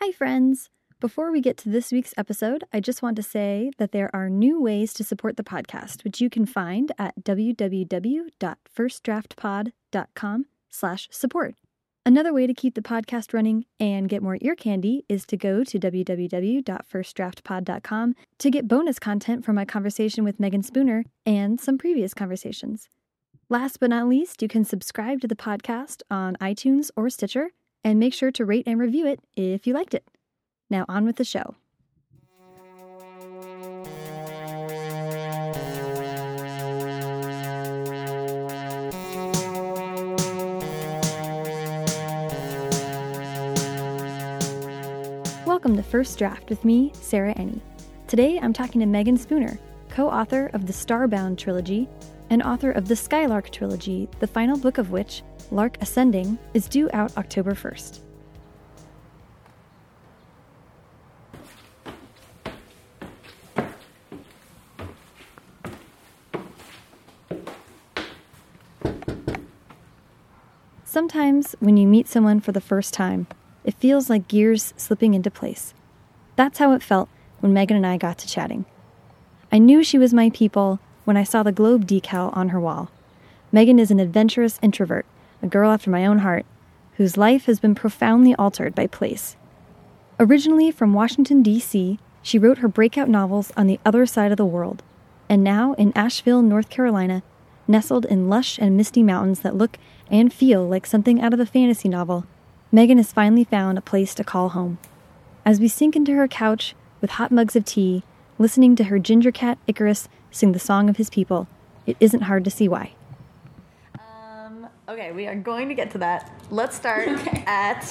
Hi, friends. Before we get to this week's episode, I just want to say that there are new ways to support the podcast, which you can find at www.firstdraftpod.com slash support. Another way to keep the podcast running and get more ear candy is to go to www.firstdraftpod.com to get bonus content from my conversation with Meagan Spooner and some previous conversations. Last but not least, you can subscribe to the podcast on iTunes or Stitcher and make sure to rate and review it if you liked it. Now, on with the show. Welcome to First Draft with me, Sarah Enni. Today I'm talking to Meagan Spooner, co author of the Starbound trilogy and author of the Skylark trilogy, the final book of which, Lark Ascending, is due out October 1st. Sometimes, when you meet someone for the first time, it feels like gears slipping into place. That's how it felt when Meagan and I got to chatting. I knew she was my people when I saw the globe decal on her wall. Meagan is an adventurous introvert, a girl after my own heart, whose life has been profoundly altered by place. Originally from Washington, D.C., she wrote her breakout novels on the other side of the world, and now in Asheville, North Carolina, nestled in lush and misty mountains that look and feel like something out of a fantasy novel, Meagan has finally found a place to call home. As we sink into her couch with hot mugs of tea, listening to her ginger cat Icarus sing the song of his people, it isn't hard to see why. Okay, we are going to get to that. Let's start okay. at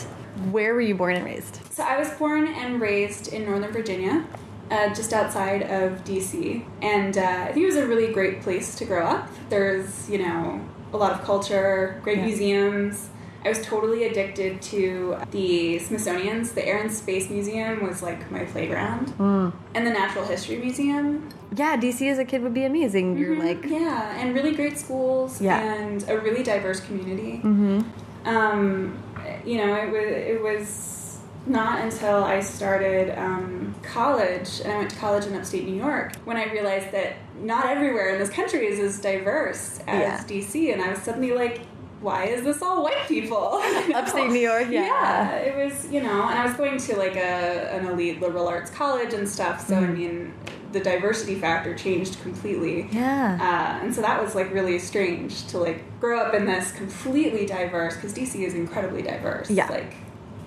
where were you born and raised? So I was born and raised in Northern Virginia. Uh, just outside of DC. And uh, I think it was a really great place to grow up. There's, you know, a lot of culture, great yeah. museums. I was totally addicted to the Smithsonian's. The Air and Space Museum was like my playground. Mm. And the Natural History Museum. Yeah, DC as a kid would be amazing. Mm -hmm. You're mm-hmm. like. Yeah, and really great schools yeah. and a really diverse community. Mm -hmm. um, you know, it was, it was not until I started um, college, and I went to college in upstate New York, when I realized that not everywhere in this country is as diverse as yeah. DC, and I was suddenly like, why is this all white people? Upstate New York, yeah. Yeah, it was, you know, and I was going to like a an elite liberal arts college and stuff, so mm. I mean, the diversity factor changed completely. Yeah. Uh, and so that was like really strange to like grow up in this completely diverse, because DC is incredibly diverse. Yeah. Like,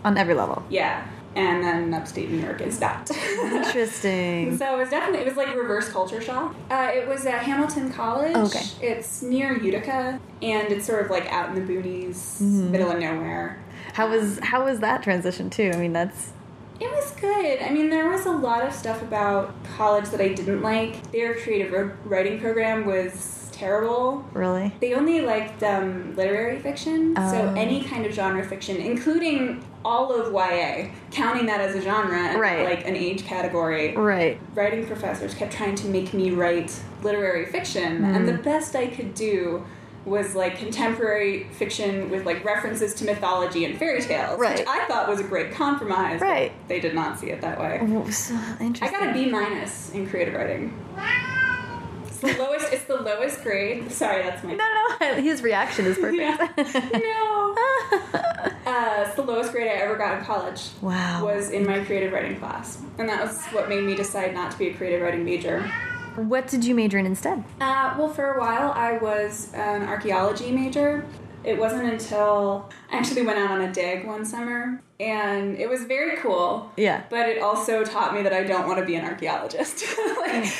on every level. Yeah and then upstate New York is that. Interesting. so it was definitely it was like reverse culture shock. Uh, it was at Hamilton College. Oh, okay. It's near Utica, and it's sort of like out in the boonies, mm -hmm. middle of nowhere. How was how was that transition too? I mean, that's. It was good. I mean, there was a lot of stuff about college that I didn't like. Their creative writing program was terrible. Really? They only liked um, literary fiction, oh. so any kind of genre fiction, including all of YA, counting that as a genre, right. like an age category. Right. Writing professors kept trying to make me write literary fiction, mm. and the best I could do was like contemporary fiction with like references to mythology and fairy tales, right. which I thought was a great compromise. Right. They did not see it that way. I got a B minus in creative writing. It's the lowest. It's the lowest grade. Sorry, that's my. No, no, his reaction is perfect. Yeah. no. Uh, it's the lowest grade I ever got in college. Wow. Was in my creative writing class, and that was what made me decide not to be a creative writing major. What did you major in instead? Uh, well, for a while I was an archaeology major. It wasn't until I actually went out on a dig one summer, and it was very cool. Yeah. But it also taught me that I don't want to be an archaeologist. like,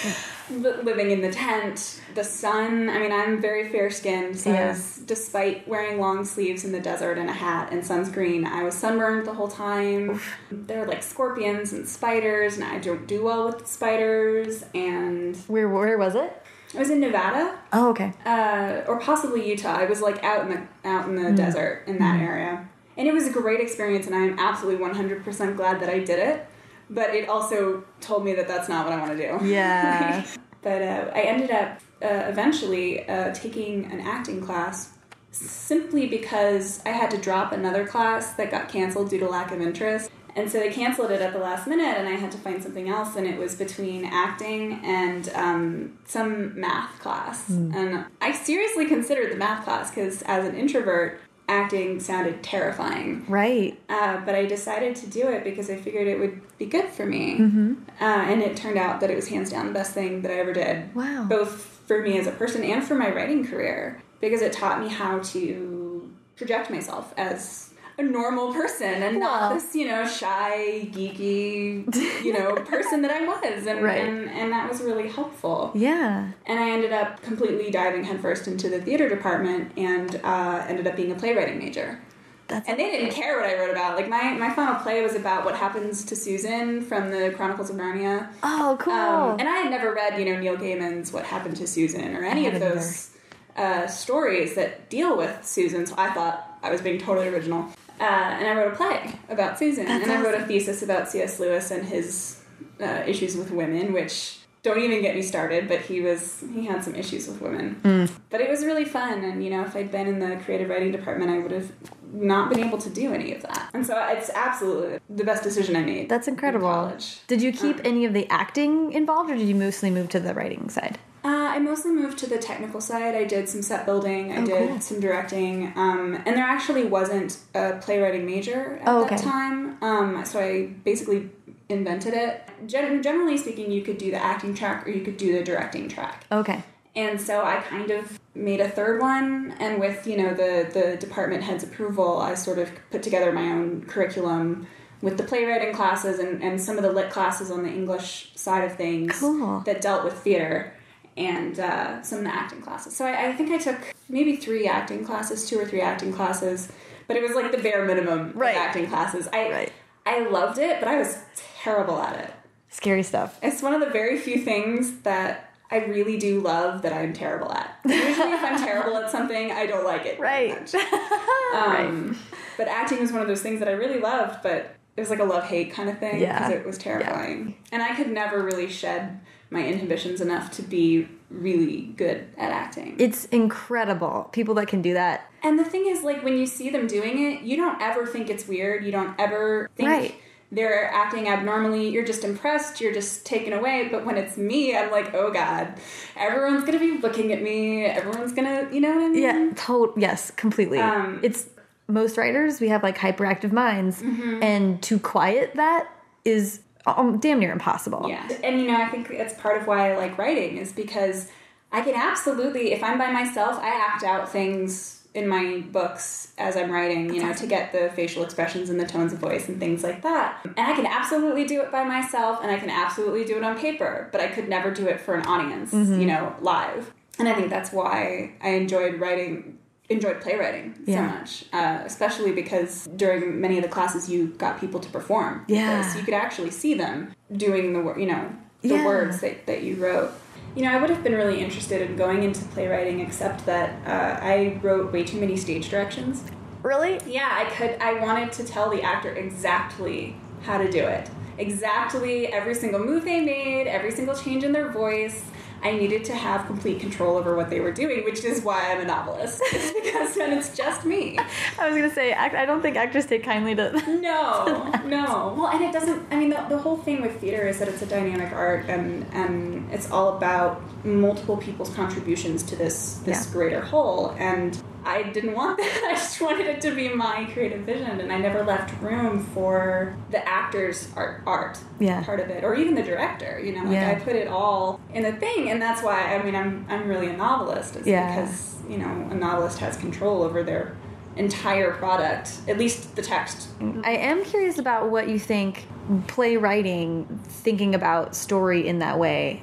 living in the tent, the sun. I mean, I'm very fair skinned, so yeah. was, despite wearing long sleeves in the desert and a hat and sunscreen, I was sunburned the whole time. Oof. There were like scorpions and spiders, and I don't do well with spiders. And where where was it? I was in Nevada. Oh, okay. Uh, or possibly Utah. I was like out in the out in the mm. desert in that mm. area, and it was a great experience. And I am absolutely 100% glad that I did it but it also told me that that's not what I want to do. Yeah. but uh, I ended up uh, eventually uh, taking an acting class simply because I had to drop another class that got canceled due to lack of interest. And so they canceled it at the last minute, and I had to find something else. And it was between acting and um, some math class. And I seriously considered the math class because, as an introvert, acting sounded terrifying. Right. Uh, but I decided to do it because I figured it would be good for me. Mm-hmm. Uh, and it turned out that it was hands down the best thing that I ever did. Wow. Both for me as a person and for my writing career because it taught me how to project myself as a normal person and Wow. not this, you know, shy, geeky, you know, person that I was. And, Right. and, and that was really helpful. Yeah. And I ended up completely diving headfirst into the theater department and uh, ended up being a playwriting major. That's And they didn't care what I wrote about. Like my, my final play was about what happens to Susan from the Chronicles of Narnia. Oh, cool. Um, and I had never read, you know, Neil Gaiman's What Happened to Susan or any of those uh, stories that deal with Susan. So I thought I was being totally original. Uh, and I wrote a play about Susan. That's and I wrote a thesis about C.S. Lewis and his uh, issues with women, which don't even get me started, but he was he had some issues with women. Mm. But it was really fun, and you know, if I'd been in the creative writing department, I would have not been able to do any of that. And so it's absolutely the best decision I made. That's incredible. college. Did you keep Um, any of the acting involved, or did you mostly move to the writing side? Uh, I mostly moved to the technical side. I did some set building. I Oh, did cool. some directing. Um, and there actually wasn't a playwriting major at Oh, that time. Um, so I basically invented it. Gen- generally speaking, you could do the acting track or you could do the directing track. Okay. And so I kind of made a third one, and with you know the the department head's approval, I sort of put together my own curriculum with the playwriting classes and, and some of the lit classes on the English side of things Cool. that dealt with theater and uh, some of the acting classes. So I, I think I took maybe three acting classes, two or three acting classes, but it was like the bare minimum Right. of acting classes. I Right. I loved it, but I was terrible at it. Scary stuff. It's one of the very few things that I really do love that I'm terrible at. Usually, if I'm terrible at something, I don't like it. Right. much. Um, But acting was one of those things that I really loved, but it was like a love hate kind of thing Yeah. because it was terrifying. And I could never really shed my inhibitions enough to be really good at acting. It's incredible. People that can do that. And the thing is, like, when you see them doing it, you don't ever think it's weird. You don't ever think Right. they're acting abnormally. You're just impressed. You're just taken away. But when it's me, I'm like, oh god, everyone's gonna be looking at me. Everyone's gonna, you know what I mean? Yeah, tot yes, completely. Um, it's most writers we have like hyperactive minds, Mm-hmm. and to quiet that is um, damn near impossible. Yeah. And you know, I think that's part of why I like writing is because I can absolutely, if I'm by myself, I act out things in my books as I'm writing, you know, to get the facial expressions and the tones of voice and things like that. And I can absolutely do it by myself and I can absolutely do it on paper, but I could never do it for an audience, you know, live. And I think that's why I enjoyed writing enjoyed playwriting so much uh, especially because during many of the classes you got people to perform Yeah. you could actually see them doing the you know the Yeah. words that, that you wrote you know i would have been really interested in going into playwriting except that uh, i wrote way too many stage directions Really? yeah i could i wanted to tell the actor exactly how to do it exactly every single move they made every single change in their voice I needed to have complete control over what they were doing, which is why I'm a novelist. Because then it's just me. I was gonna say, I don't think actors take kindly to. No, no. Well, and it doesn't. I mean, the, the whole thing with theater is that it's a dynamic art, and and it's all about multiple people's contributions to this this Yeah. greater whole. And I didn't want that. I just wanted it to be my creative vision, and I never left room for the actor's art art Yeah. part of it, or even the director. You know, like Yeah. I put it all in the thing, and that's why. I mean, I'm I'm really a novelist. Is Yeah. because you know a novelist has control over their entire product, at least the text. I am curious about what you think playwriting, thinking about story in that way,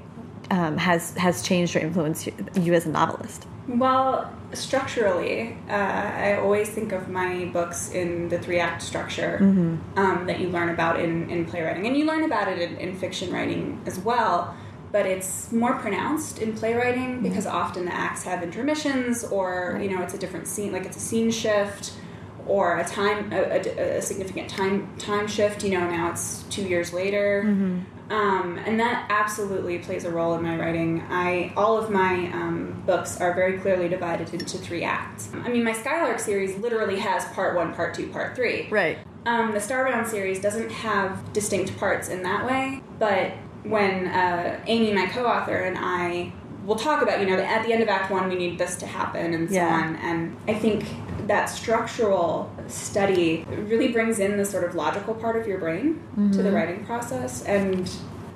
um, has has changed or influenced you, you as a novelist. Well, structurally, uh, I always think of my books in the three act structure um, that you learn about in, in playwriting. And you learn about it in, in fiction writing as well, but it's more pronounced in playwriting because often the acts have intermissions or, you know, it's a different scene, like it's a scene shift or a time, a, a, a significant time, time shift. You know, now it's two years later. Um, and that absolutely plays a role in my writing. I all of my um, books are very clearly divided into three acts. I mean, my Skylark series literally has part one, part two, part three. Right. Um, the Starbound series doesn't have distinct parts in that way, but when uh, Amie, my co-author, and I will talk about, you know, at the end of Act One, we need this to happen, and so Yeah. on. And I think that structural study really brings in the sort of logical part of your brain to the mm-hmm. writing process, and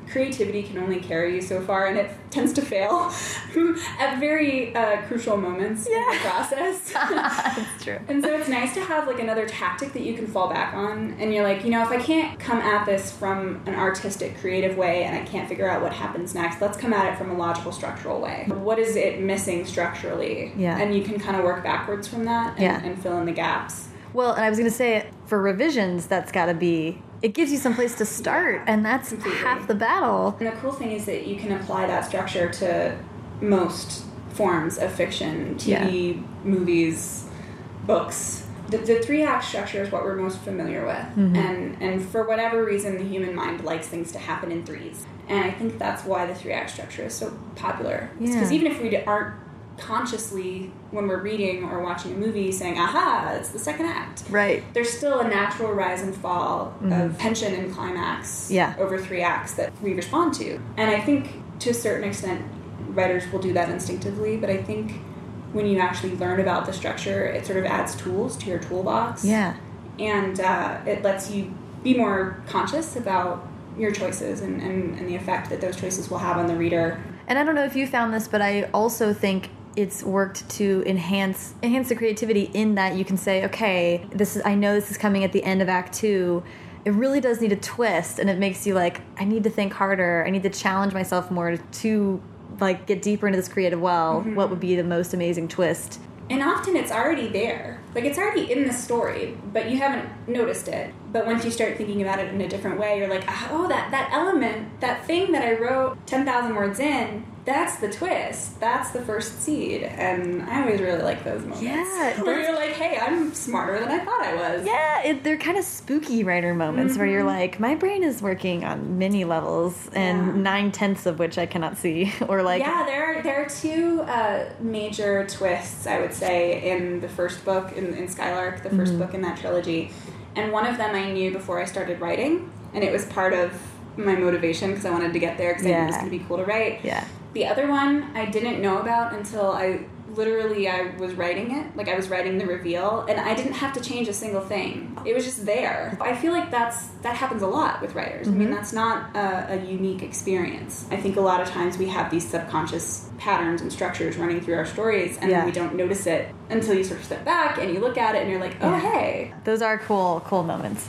creativity can only carry you so far, and it tends to fail at very uh, crucial moments in the process. That's true. And so it's nice to have like another tactic that you can fall back on. And you're like, you know, if I can't come at this from an artistic, creative way and I can't figure out what happens next, let's come at it from a logical, structural way. What is it missing structurally? Yeah. And you can kind of work backwards from that and, Yeah. and fill in the gaps. Well, and I was going to say, for revisions, that's got to be. It gives you some place to start, and that's Completely. half the battle. And the cool thing is that you can apply that structure to most forms of fiction TV, movies, books. The, the three act structure is what we're most familiar with. Mm-hmm. And, and for whatever reason, the human mind likes things to happen in threes. And I think that's why the three act structure is so popular. Because Yeah. even if we aren't consciously, when we're reading or watching a movie, saying, aha, it's the second act Right. there's still a natural rise and fall of tension and climax Mm-hmm. Yeah. over three acts that we respond to. And I think to a certain extent, writers will do that instinctively, but I think when you actually learn about the structure, it sort of adds tools to your toolbox. Yeah. And uh, it lets you be more conscious about your choices and, and, and the effect that those choices will have on the reader. And I don't know if you found this, but I also think it's worked to enhance enhance the creativity in that you can say, okay, this is I know this is coming at the end of Act Two. It really does need a twist, and it makes you like, I need to think harder. I need to challenge myself more to like get deeper into this creative well. Mm-hmm. What would be the most amazing twist? And often it's already there. Like it's already in the story, but you haven't noticed it. But once you start thinking about it in a different way, you're like, oh, that, that element, that thing that I wrote 10,000 words in, that's the twist. That's the first seed. And I always really like those moments. Yeah, Where you're like, hey, I'm smarter than I thought I was. Yeah, it, they're kind of spooky writer moments where you're like, my brain is working on many levels, and Yeah. nine tenths of which I cannot see, or like, yeah, there are, there are two uh, major twists, I would say, in the first book, in, in Skylark, the 1st Mm-hmm. book in that trilogy. And one of them I knew before I started writing, and it was part of my motivation because I wanted to get there because I knew it was going to be cool to write. yeah, The other one I didn't know about until I literally I was writing it, like I was writing the reveal, and I didn't have to change a single thing. It was just there. I feel like that's that happens a lot with writers. I Mm-hmm. mean, that's not a, a unique experience. I think a lot of times we have these subconscious patterns and structures running through our stories, and Yeah. we don't notice it until you sort of step back and you look at it, and you're like, oh Yeah. hey, those are cool, cool moments.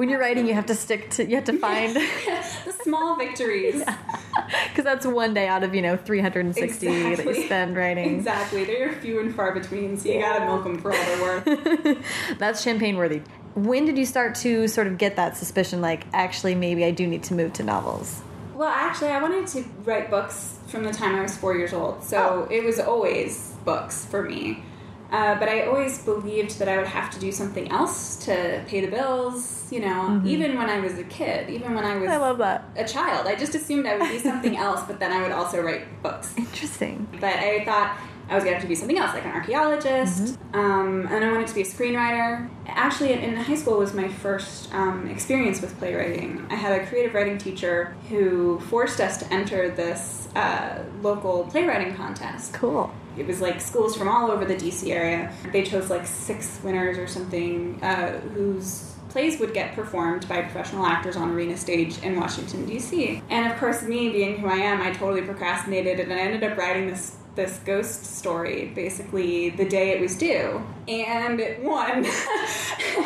When you're writing, you have to stick to, you have to find, the small victories. because that's one day out of you know 360 that you spend writing. Exactly, they're few and far between, so you gotta milk them for all they're worth. That's champagne worthy. When did you start to sort of get that suspicion, like actually maybe I do need to move to novels? Well, actually, I wanted to write books from the time I was four years old, so Oh. it was always books for me. Uh, but I always believed that I would have to do something else to pay the bills, you know, even when I was a kid, even when I was. I love that. a child. I just assumed I would be something else, but then I would also write books. Interesting. But I thought I was going to have to be something else, like an archaeologist, um, and I wanted to be a screenwriter. Actually, in, in high school was my first um, experience with playwriting. I had a creative writing teacher who forced us to enter this uh, local playwriting contest. Cool. It was like schools from all over the DC area. They chose like six winners or something uh, whose plays would get performed by professional actors on arena stage in Washington D.C. And of course, me being who I am, I totally procrastinated and I ended up writing this this ghost story basically the day it was due and it won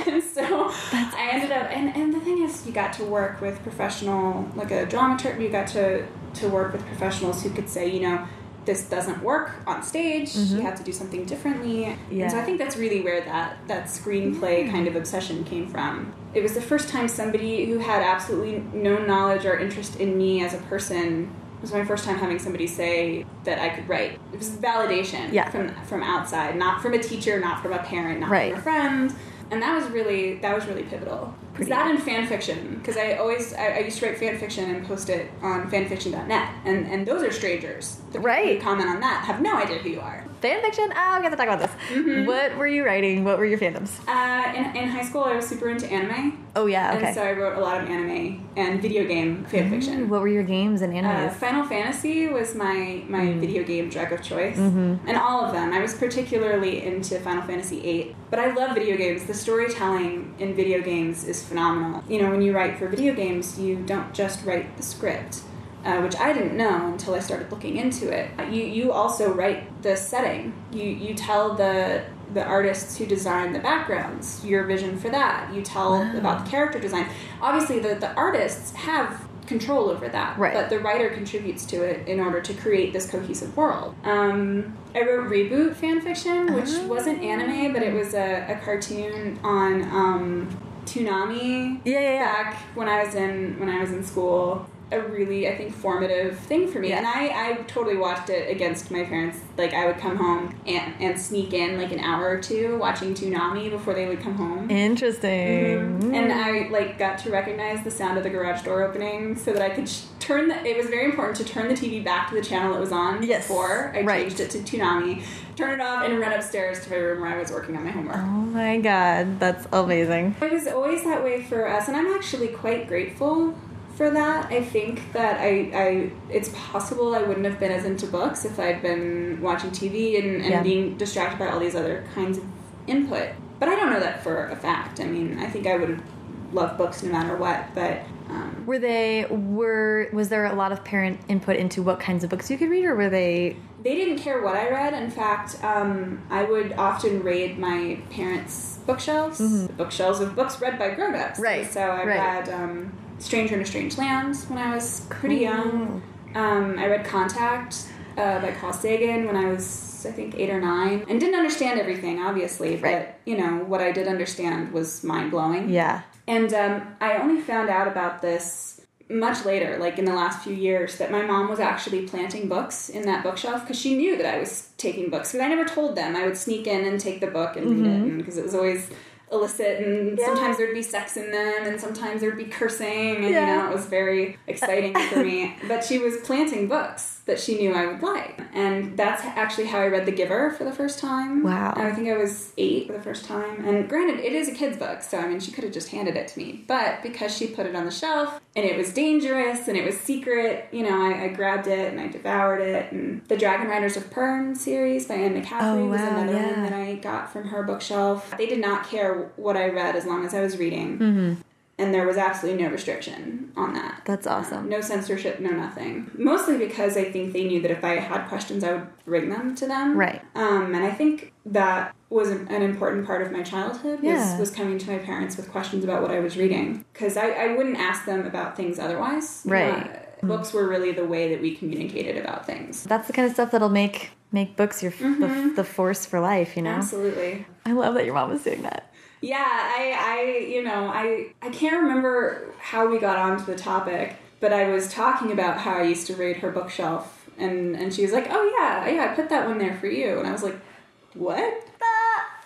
and so i ended up and, and the thing is you got to work with professional like a dramaturg you got to to work with professionals who could say you know this doesn't work on stage you mm-hmm. have to do something differently and so i think that's really where that that screenplay mm. kind of obsession came from it was the first time somebody who had absolutely no knowledge or interest in me as a person it was my first time having somebody say that I could write. It was validation Yeah. from from outside, not from a teacher, not from a parent, not Right. from a friend. And that was really that was really pivotal. Pretty- that and fan fiction, because I always I, I used to write fan fiction and post it on fanfiction.net, and and those are strangers. The Right. who comment on that have no idea who you are. Fan fiction. Oh, we have to talk about this. Mm-hmm. What were you writing? What were your fandoms? Uh, in, in high school, I was super into anime. Oh yeah, okay. And so I wrote a lot of anime and video game fan fiction. what were your games and Uh. Final Fantasy was my my Mm. video game drug of choice, Mm-hmm. and all of them. I was particularly into Final Fantasy VIII, but I love video games. The storytelling in video games is phenomenal. You know, when you write for video games, you don't just write the script. Uh, which I didn't know until I started looking into it. Uh, You you also write the setting. You you tell the the artists who design the backgrounds your vision for that. You tell Wow. about the character design. Obviously, the the artists have control over that, Right. but the writer contributes to it in order to create this cohesive world. Um, I wrote reboot fan fiction, which Oh. wasn't anime, but it was a, a cartoon on um, Toonami. Yeah, yeah, yeah. Back when I was in when I was in school, a really I think formative thing for me, Yeah. and I, I totally watched it against my parents. Like I would come home and, and sneak in like an hour or two watching Toonami before they would come home. Interesting. Mm-hmm. And I like got to recognize the sound of the garage door opening so that I could sh- turn the. It was very important to turn the TV back to the channel it was on Yes, before I right. changed it to Toonami, turn it off, and run upstairs to my room where I was working on my homework. Oh my god, that's amazing. It was always that way for us, and I'm actually quite grateful for that. I think that I, I it's possible I wouldn't have been as into books if I'd been watching TV and, and Yeah. being distracted by all these other kinds of input. But I don't know that for a fact. I mean, I think I would have loved books no matter what, but um, Were they were was there a lot of parent input into what kinds of books you could read, or were they? they didn't care what I read. In fact, um, I would often raid my parents' bookshelves, the bookshelves of books read by grown-ups. Right, So I right. read um, Stranger in a Strange Land when I was pretty young. Um, I read Contact uh, by Carl Sagan when I was, I think, eight or nine, and didn't understand everything, obviously. Right. But you know, what I did understand was mind blowing. Yeah. And um, I only found out about this much later, like in the last few years, that my mom was actually planting books in that bookshelf because she knew that I was taking books. Because I never told them. I would sneak in and take the book and read it because it was always illicit and. Yeah. sometimes there'd be sex in them and sometimes there'd be cursing and Yeah. you know it was very exciting for me but she was planting books that she knew i would like. And that's actually how i read the giver for the first time. Wow. i think i was eight for the first time. And granted it is a kid's book so i mean she could have just handed it to me. But because she put it on the shelf and it was dangerous and it was secret you know i, I grabbed it and i devoured it. And the dragon riders of pern series by anne mccaffrey Oh, was another yeah. one that i got from her bookshelf. They did not care what i read as long as i was reading. Mm-hmm. And there was absolutely no restriction on that That's awesome. no censorship, no nothing. Mostly because I think they knew that if I had questions, I would bring them to them. Right. Um, and I think that was an an important part of my childhood was, Yeah. was coming to my parents with questions about what I was reading. Because I, I wouldn't ask them about things otherwise. Right. Uh, books were really the way that we communicated about things. That's the kind of stuff that'll make make books your the, the force for life. You know. Absolutely. I love that your mom was doing that. Yeah, I, I, you know, I, I can't remember how we got onto the topic, but I was talking about how I used to raid her bookshelf, and and she was like, "Oh yeah, yeah, I put that one there for you," and I was like, "What?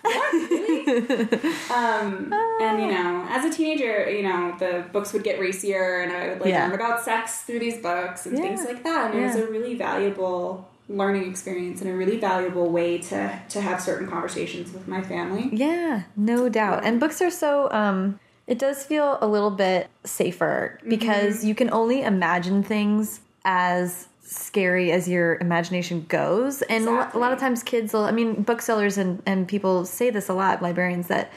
what? Really?" um, and you know, as a teenager, you know, the books would get racier, and I would like Yeah. learn about sex through these books and things like that, and it was a really valuable learning experience and a really valuable way to to have certain conversations with my family. Yeah, no doubt. And books are so um it does feel a little bit safer because you can only imagine things as scary as your imagination goes. And a a lot of times kids will I mean booksellers and and people say this a lot, librarians that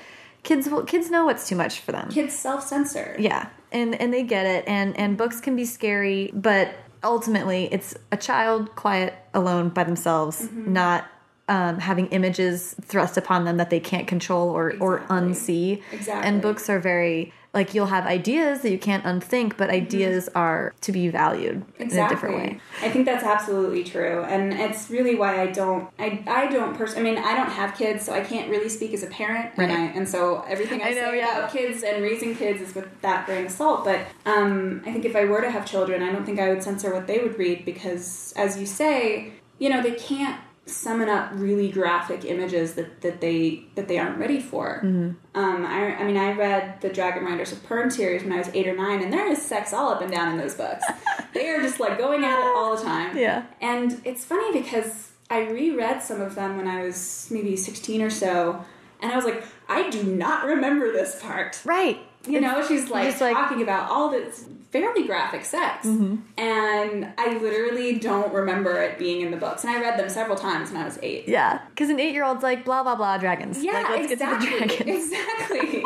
kids will kids know what's too much for them. Kids self censor. Yeah, and and they get it, and and books can be scary, but ultimately it's a child quiet alone by themselves, Mm-hmm. not um, having images thrust upon them that they can't control or or unsee. Exactly. And books are very like you'll have ideas that you can't unthink, but ideas are to be valued in a different way. I think that's absolutely true, and it's really why I don't. I I don't pers- I mean, I don't have kids, so I can't really speak as a parent, Right. and I and so everything I, I know, say yeah. about kids and raising kids is with that grain of salt. But um, I think if I were to have children, I don't think I would censor what they would read because, as you say, you know, they can't summon up really graphic images that, that they that they aren't ready for. Mm-hmm. Um, I, I mean, I read the Dragon Riders of Pern series when I was eight or nine, and there is sex all up and down in those books. they are just like going at it all the time. Yeah. And it's funny because I reread some of them when I was maybe 16 or so, and I was like, I do not remember this part. Right. You know, she's like, like- talking about all this fairly graphic sex, Mm-hmm. and I literally don't remember it being in the books. And I read them several times when I was eight. Yeah, because an eight-year-old's like blah blah blah dragons. Yeah, like, let's exactly. get to the dragons. Exactly.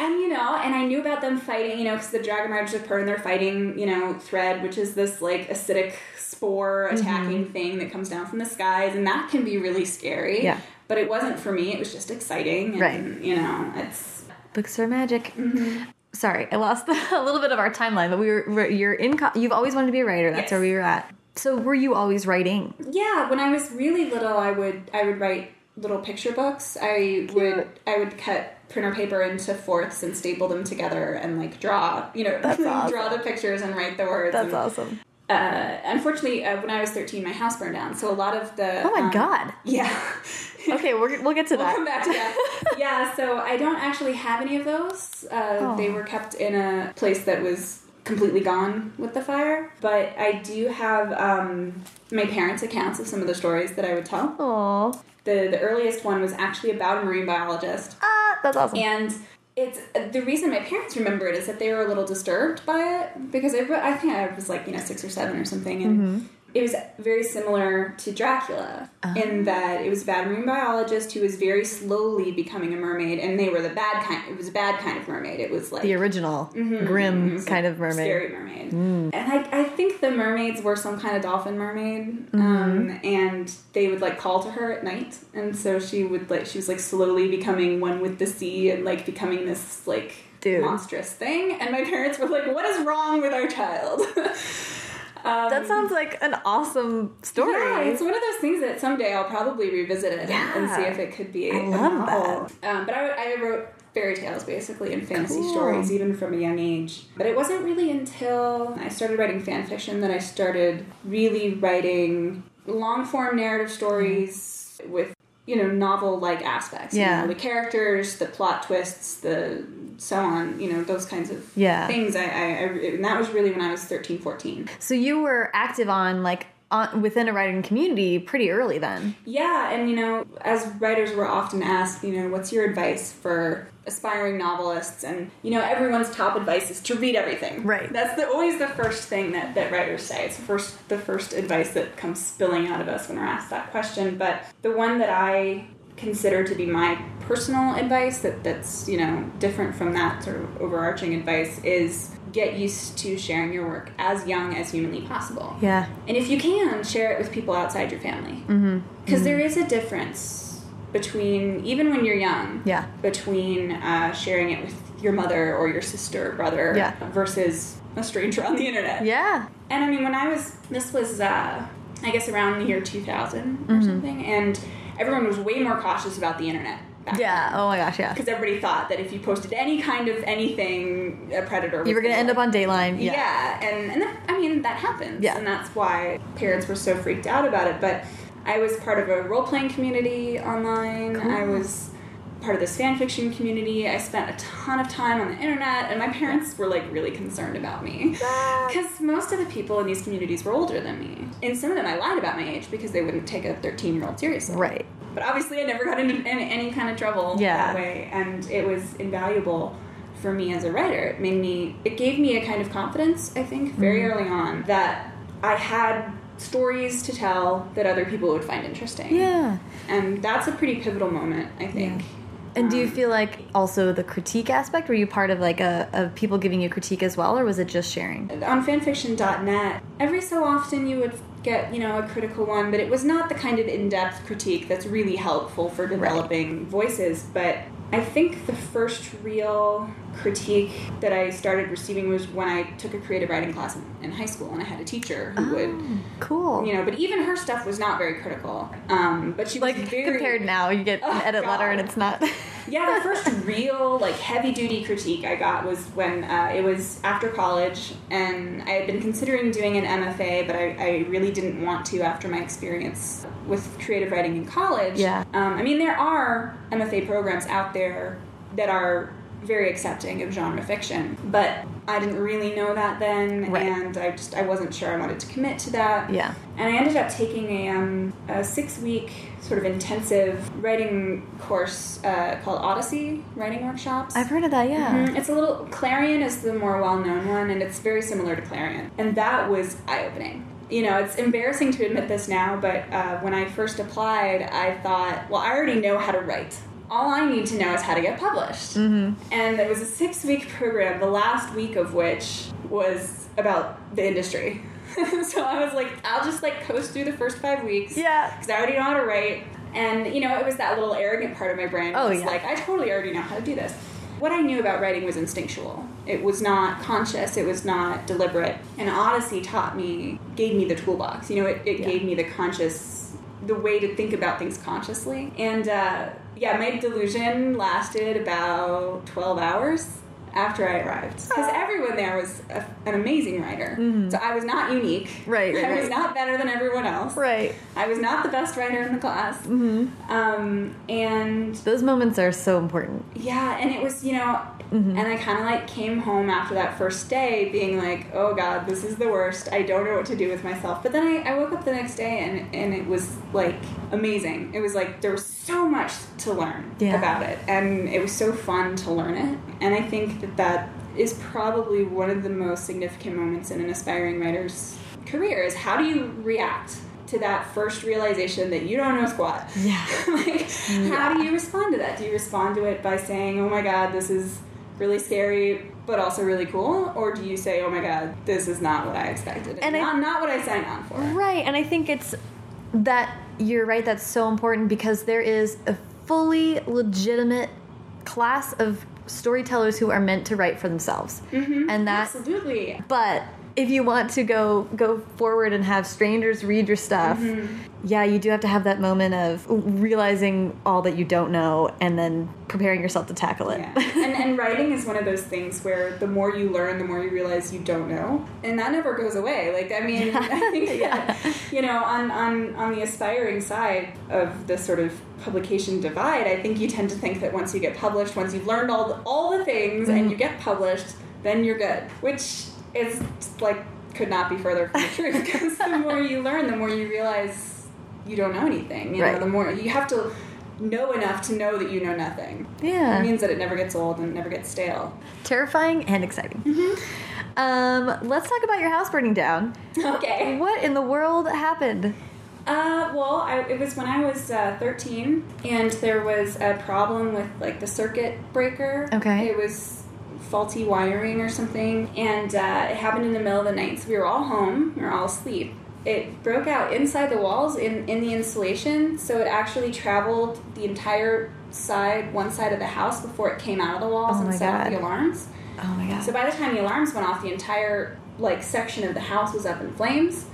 and you know, and I knew about them fighting, you know, because the dragon riders of Pern, they're fighting, you know, thread, which is this like acidic spore Mm-hmm. attacking thing that comes down from the skies, and that can be really scary. Yeah. But it wasn't for me. It was just exciting. And, Right. You know, it's Books are magic. Mm-hmm. Sorry, I lost a little bit of our timeline, but we were we're- you're in you've always wanted to be a writer. That's Yes. where we were at. So were you always writing? yeah. When I was really little, I would I would write little picture books. I would I would cut printer paper into fourths and staple them together and like draw you know awesome. draw the pictures and write the words. and, awesome. uh, unfortunately, uh, when I was 13, my house burned down. So a lot of the. Oh my um, god. Yeah. Okay, we're, we'll get to we'll that. come back to that. yeah, so I don't actually have any of those. Uh, Oh. They were kept in a place that was completely gone with the fire. But I do have um, my parents' accounts of some of the stories that I would tell. Oh, The, the earliest one was actually about a marine biologist. ah, that's awesome. And it's the reason my parents remember it is that they were a little disturbed by it because I, I think I was like you know six or seven or something, and it was very similar to Dracula in oh. that it was a bad marine biologist who was very slowly becoming a mermaid, and they were the bad kind. It was a bad kind of mermaid. It was like the original mm-hmm, grim mm-hmm, kind of mermaid. scary mermaid. Mm. And I, I think the mermaids were some kind of dolphin mermaid, mm-hmm. um, and they would like call to her at night, and so she would like she was like slowly becoming one with the sea and like becoming this like Dude. monstrous thing. And my parents were like, "What is wrong with our child?" um, That sounds like an awesome story. yeah, it's one of those things that someday I'll probably revisit it and- and, see if it could be I a love novel. Um, but I, I wrote fairy tales basically and fantasy Cool. stories even from a young age. But it wasn't really until I started writing fan fiction that I started really writing long form narrative stories with you know novel like aspects. You Yeah. know, the characters, the plot twists, the so on. You know those kinds of Yeah. things. I, I, I and that was really when I was 13, 14. So you were active on like on, within a writing community pretty early then. Yeah, and you know, as writers, we're often asked, you know, what's your advice for aspiring novelists? And you know, everyone's top advice is to read everything. Right. That's the, always the first thing that, that writers say. It's the first the first advice that comes spilling out of us when we're asked that question. But the one that I consider to be my personal advice that that's you know different from that sort of overarching advice is get used to sharing your work as young as humanly possible. Yeah. And if you can, share it with people outside your family. Mm-hmm. Because there is a difference between, even when you're young, Yeah. between uh, sharing it with your mother or your sister or brother Yeah. versus a stranger on the internet. Yeah. And I mean, when I was, this was, uh, I guess, around the year 2000 Mm-hmm. or something, and everyone was way more cautious about the internet. back Yeah. Oh my gosh. Yeah. Because everybody thought that if you posted any kind of anything, a predator You were gonna end up on Dateline. yeah, Yeah. and and that, I mean that happens. Yeah. and that's why parents were so freaked out about it. But I was part of a role playing community online. I was part of this fan fiction community. I spent a ton of time on the internet, and my parents were like really concerned about me because most of the people in these communities were older than me. And some of them I lied about my age because they wouldn't take a thirteen year old seriously. Right. But obviously, I never got into any, any kind of trouble Yeah. that way, and it was invaluable for me as a writer. It made me, it gave me a kind of confidence, I think, very Mm-hmm. early on, that I had stories to tell that other people would find interesting. Yeah. And that's a pretty pivotal moment, I think. And do you Um, feel like also the critique aspect? Were you part of like a of people giving you critique as well, or was it just sharing? on fanfiction.net every so often you would get you know a critical one but it was not the kind of in-depth critique that's really helpful for developing voices but i think the first real critique that i started receiving was when i took a creative writing class in, in high school and i had a teacher who would Cool. you know but even her stuff was not very critical um, but she was like very compared now, you get an Oh, edit letter and it's not. yeah, the first real like heavy duty critique I got was when uh, it was after college, and I had been considering doing an MFA, but I, I really didn't want to after my experience with creative writing in college. Yeah. Um, I mean, there are MFA programs out there that are very accepting of genre fiction. But I didn't really know that then, Right. and I just I wasn't sure I wanted to commit to that. Yeah. And I ended up taking a, um, a six week sort of intensive writing course uh, called Odyssey Writing Workshops. I've heard of that, yeah. Mhm. It's a little Clarion is the more well known one, and it's very similar to Clarion, and that was eye opening. You know, it's embarrassing to admit this now, but uh, when I first applied, I thought, well, I already know how to write. All I need to know is how to get published. Mm-hmm. And it was a six week program, the last week of which was about the industry. so I was like, I'll just like coast through the first five weeks Yeah. because I already know how to write. And you know, it was that little arrogant part of my brain. Oh, was yeah. like I totally already know how to do this. What I knew about writing was instinctual. It was not conscious. It was not deliberate. And Odyssey taught me, gave me the toolbox. You know, it, it Yeah. gave me the conscious, the way to think about things consciously. And uh, yeah, my delusion lasted about twelve hours after I arrived because everyone there was a, an amazing writer. So I was not unique. Right, right, I was not better than everyone else. Right. I was not the best writer in the class. Mm-hmm. Um, and Those moments are so important. yeah, and it was, you know, Mm-hmm. and I kind of like came home after that first day being like, oh God, this is the worst. I don't know what to do with myself. But then I, I woke up the next day and, and it was like amazing. It was like there was so much to learn Yeah. about it. And it was so fun to learn it. And I think that that is probably one of the most significant moments in an aspiring writer's career is how do you react to that first realization that you don't know squat Yeah. like how do you respond to that do you respond to it by saying oh my god this is really scary but also really cool or do you say oh my god this is not what i expected and And I- not, not what i signed on for Right, and I think it's that you're right. That's so important because there is a fully legitimate class of storytellers who are meant to write for themselves, mm-hmm. and that. absolutely But if you want to go go forward and have strangers read your stuff, mm-hmm. yeah, you do have to have that moment of realizing all that you don't know and then preparing yourself to tackle it. Yeah. and, and writing is one of those things where the more you learn, the more you realize you don't know, and that never goes away. Like I mean, I think that you know, on on on the aspiring side of the sort of publication divide, I think you tend to think that once you get published, once you've learned all the, all the things, and mm-hmm. you get published, then you're good, which is like could not be further from the truth. Because the more you learn, the more you realize you don't know anything. You know, the more you have to know enough to know that you know nothing. Yeah. It means that it never gets old and it never gets stale. Terrifying and exciting. Um, let's talk about your house burning down. Okay. What in the world happened? Uh, well, I, it was when I was uh, 13, and there was a problem with like the circuit breaker. Okay. It was faulty wiring or something, and uh, it happened in the middle of the night. So we were all home, we were all asleep. It broke out inside the walls in, in the insulation, so it actually traveled the entire side, one side of the house before it came out of the walls Oh and set off the alarms. Oh my god. So by the time the alarms went off, the entire like section of the house was up in flames.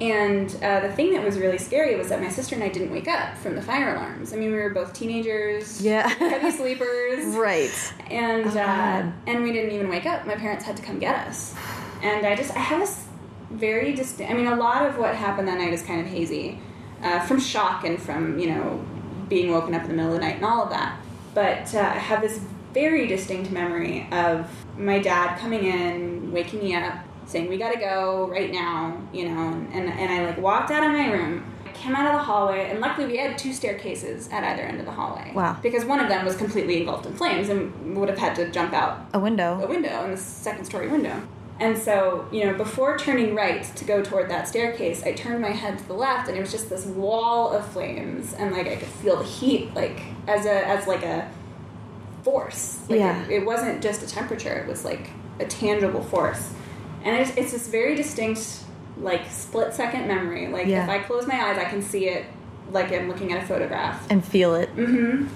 And uh, the thing that was really scary was that my sister and I didn't wake up from the fire alarms. I mean, we were both teenagers, Yeah. heavy sleepers, right. and Oh, uh, and we didn't even wake up. My parents had to come get us. And I just I have this very distinct. I mean, a lot of what happened that night is kind of hazy, uh, from shock and from you know being woken up in the middle of the night and all of that. But uh, I have this very distinct memory of my dad coming in, waking me up, saying, "We got to go right now," you know, and, and and I like walked out of my room. I came out of the hallway, and luckily we had two staircases at either end of the hallway. Wow. Because one of them was completely engulfed in flames and would have had to jump out A window a window. window in the second story window. And so, you know, before turning right to go toward that staircase, I turned my head to the left and it was just this wall of flames and like I could feel the heat like as a as like a force. Like Yeah. it, it wasn't just a temperature, it was like a tangible force. And it's, it's this very distinct like split second memory. Like Yeah. if I close my eyes, I can see it like I'm looking at a photograph. And feel it. hmm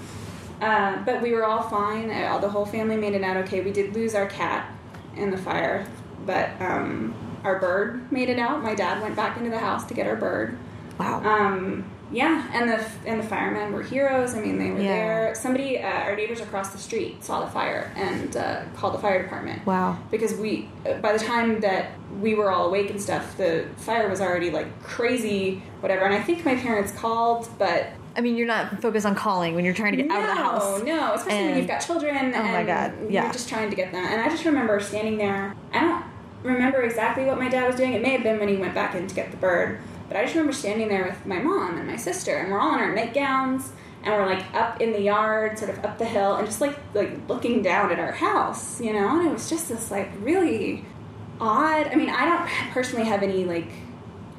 Uh, but we were all fine. Uh, All the whole family made it out okay. We did lose our cat in the fire, but um, our bird made it out. My dad went back into the house to get our bird. Wow. Um, yeah, and the and the firemen were heroes. I mean, they were Yeah. there. Somebody, uh, our neighbors across the street, saw the fire and uh, called the fire department wow. because we uh, by the time that we were all awake and stuff the fire was already like crazy whatever and i think my parents called but I mean, you're not focused on calling when you're trying to get out of the house. No, especially when you've got children. Oh my God, yeah. You're just trying to get them. And I just remember standing there. I don't remember exactly what my dad was doing. It may have been when he went back in to get the bird. But I just remember standing there with my mom and my sister, and we're all in our nightgowns, and we're like up in the yard, sort of up the hill, and just like like looking down at our house, you know. And it was just this like really odd. I mean, I don't personally have any like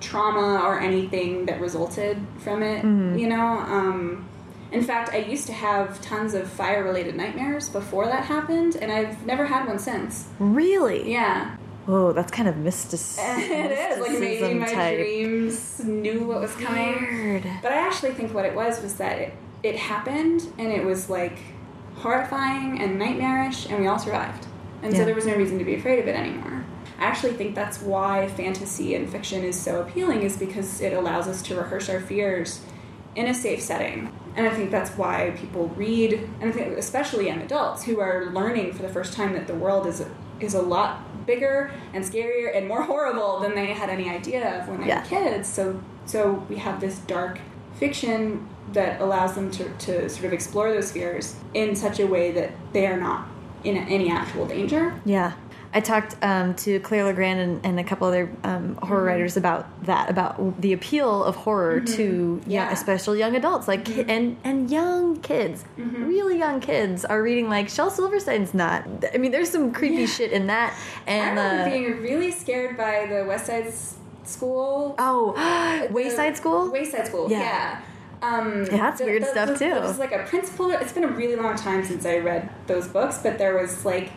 trauma or anything that resulted from it, Mm-hmm. you know. Um, in fact, I used to have tons of fire related nightmares before that happened, and I've never had one since. Really? Yeah. Oh, that's kind of mystic. it is. Like maybe mysticism my type. dreams knew what was coming. Weird. But I actually think what it was was that it, it happened and it was like horrifying and nightmarish, and we all survived. And Yeah. so there was no reason to be afraid of it anymore. I actually think that's why fantasy and fiction is so appealing, is because it allows us to rehearse our fears in a safe setting. And I think that's why people read, and I think especially young adults who are learning for the first time that the world is is a lot bigger and scarier and more horrible than they had any idea of when they Yeah. were kids. So so we have this dark fiction that allows them to, to sort of explore those fears in such a way that they are not in any actual danger. Yeah. I talked um, to Claire Legrand and, and a couple other um, horror Mm-hmm. writers about that, about the appeal of horror to young, Yeah. Mm-hmm. especially young adults, like ki- and and young kids, really young kids are reading like Shel Silverstein's not. I mean, there's some creepy shit in that, I and remember uh, being really scared by the West Side School. oh, Wayside School. Wayside School, Yeah. yeah. Um, Yeah, that's weird stuff, too. There was like a principal. It's been a really long time since I read those books, but there was like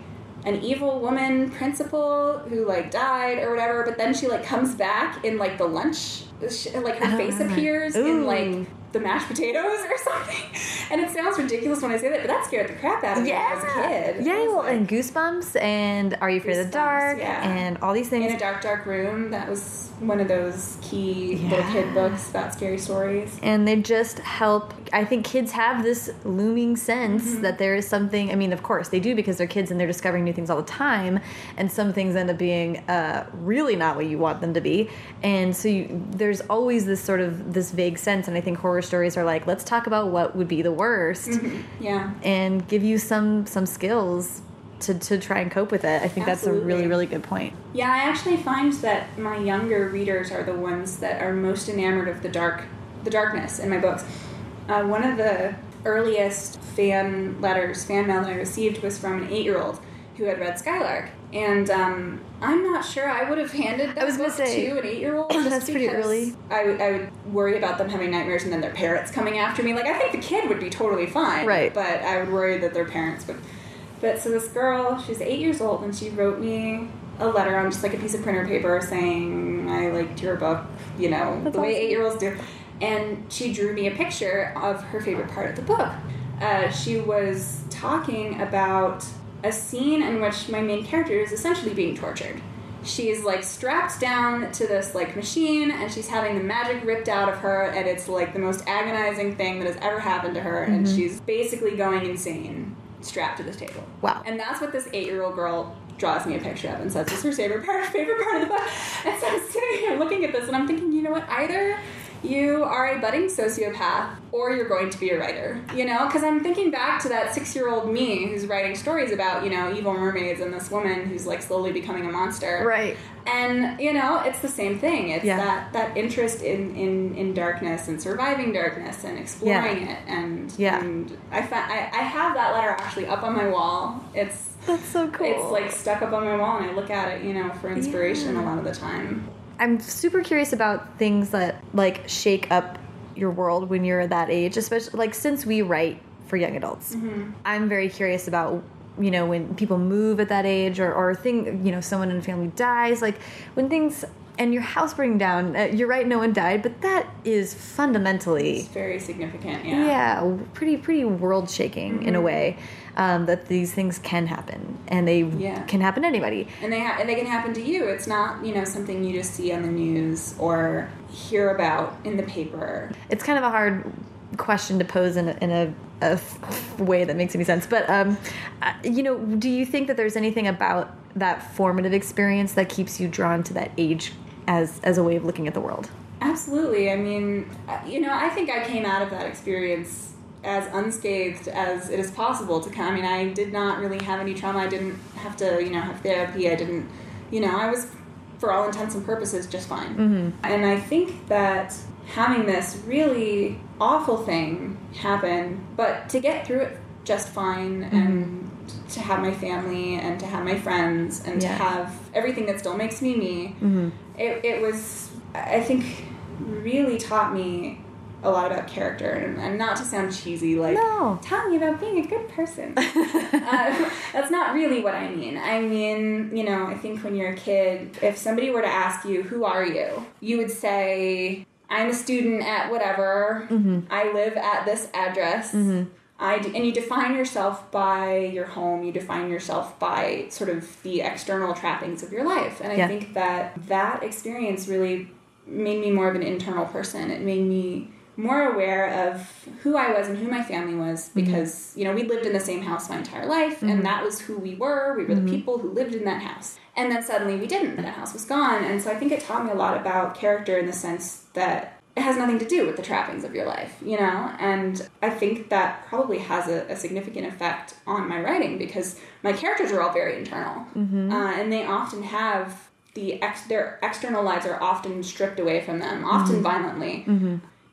an evil woman principal who like died or whatever. But then she like comes back in like the lunch, sh- like her Oh, face appears Ooh. in like the mashed potatoes or something. And it sounds ridiculous when I say that, but that scared the crap out of me as a kid. Yeah, well, like, and Goosebumps and Are You Afraid of the Dark yeah. and all these things. in a dark, dark room. That was one of those key little kid books about scary stories. and they just help i think kids have this looming sense Mm-hmm. that there is something i mean of course they do because they're kids and they're discovering new things all the time and some things end up being uh, really not what you want them to be and so you, there's always this sort of this vague sense and i think horror stories are like let's talk about what would be the worst Yeah. and give you some some skills to, to try and cope with it. I think that's a really really good point. Yeah, I actually find that my younger readers are the ones that are most enamored of the dark, the darkness in my books. Uh, one of the earliest fan letters, fan mail that I received was from an eight-year-old who had read Skylark, and um, I'm not sure I would have handed that was gonna book say, to an eight-year-old. that's pretty early. I would, I would worry about them having nightmares and then their parents coming after me. Like I think the kid would be totally fine, Right. But I would worry that their parents would. But so this girl, she's eight years old, and she wrote me a letter on just like a piece of printer paper saying, I liked your book, you know, That's the way eight year olds do. And she drew me a picture of her favorite part of the book. Uh, she was talking about a scene in which my main character is essentially being tortured. She's like strapped down to this like machine and she's having the magic ripped out of her and it's like the most agonizing thing that has ever happened to her and mm-hmm. she's basically going insane strapped to this table. Wow. And that's what this eight year old girl draws me a picture of and says This is her favorite part favorite part of the book. And so I'm sitting here looking at this and I'm thinking, you know what, either you are a budding sociopath or you're going to be a writer you know? Because i'm thinking back to that six year old me who's writing stories about you know evil mermaids and this woman who's like slowly becoming a monster. Right. And you know it's the same thing. It's Yeah. that that interest in, in in darkness and surviving darkness and exploring it. And Yeah. and i fa- I, I have that letter actually up on my wall. It's that's so cool. it's like stuck up on my wall and i look at it you know for inspiration Yeah. a lot of the time I'm super curious about things that like shake up your world when you're that age, especially like since we write for young adults. Mm-hmm. I'm very curious about you know when people move at that age or or thing you know someone in a family dies like when things and your house burning down. Uh, you're right, no one died, but that is fundamentally it's very significant yeah yeah, pretty pretty world shaking in a way um, that these things can happen and they Yeah. can happen to anybody. and they ha- and they can happen to you. It's not you know something you just see on the news or hear about in the paper. it's kind of a hard question to pose in a, in a, a way that makes any sense. But um, uh, you know, do you think that there's anything about that formative experience that keeps you drawn to that age as as a way of looking at the world? Absolutely. I mean, uh, you know, I think I came out of that experience as unscathed as it is possible to come. I mean, I did not really have any trauma. I didn't have to, you know, have therapy. I didn't, you know, I was, for all intents and purposes, just fine. Mm-hmm. And I think that having this really awful thing happen, but to get through it just fine Mm-hmm. and to have my family and to have my friends and Yeah. to have everything that still makes me me, Mm-hmm. It, it was, I think, really taught me a lot about character. And, and not to sound cheesy, like, No. taught me about being a good person. uh, that's not really what I mean. I mean, you know, I think when you're a kid, if somebody were to ask you, who are you? You would say, I'm a student at whatever. I live at this address. I d- and you define yourself by your home. You define yourself by sort of the external trappings of your life. And I Yeah. think that that experience really made me more of an internal person. It made me more aware of who I was and who my family was mm-hmm. because, you know, we lived in the same house my entire life and mm-hmm. that was who we were. We were the mm-hmm. people who lived in that house. And then suddenly we didn't. That house was gone. And so I think it taught me a lot about character in the sense that it has nothing to do with the trappings of your life, you know? And I think that probably has a, a significant effect on my writing because my characters are all very internal. Uh, and they often have the ex- their external lives are often stripped away from them, often violently.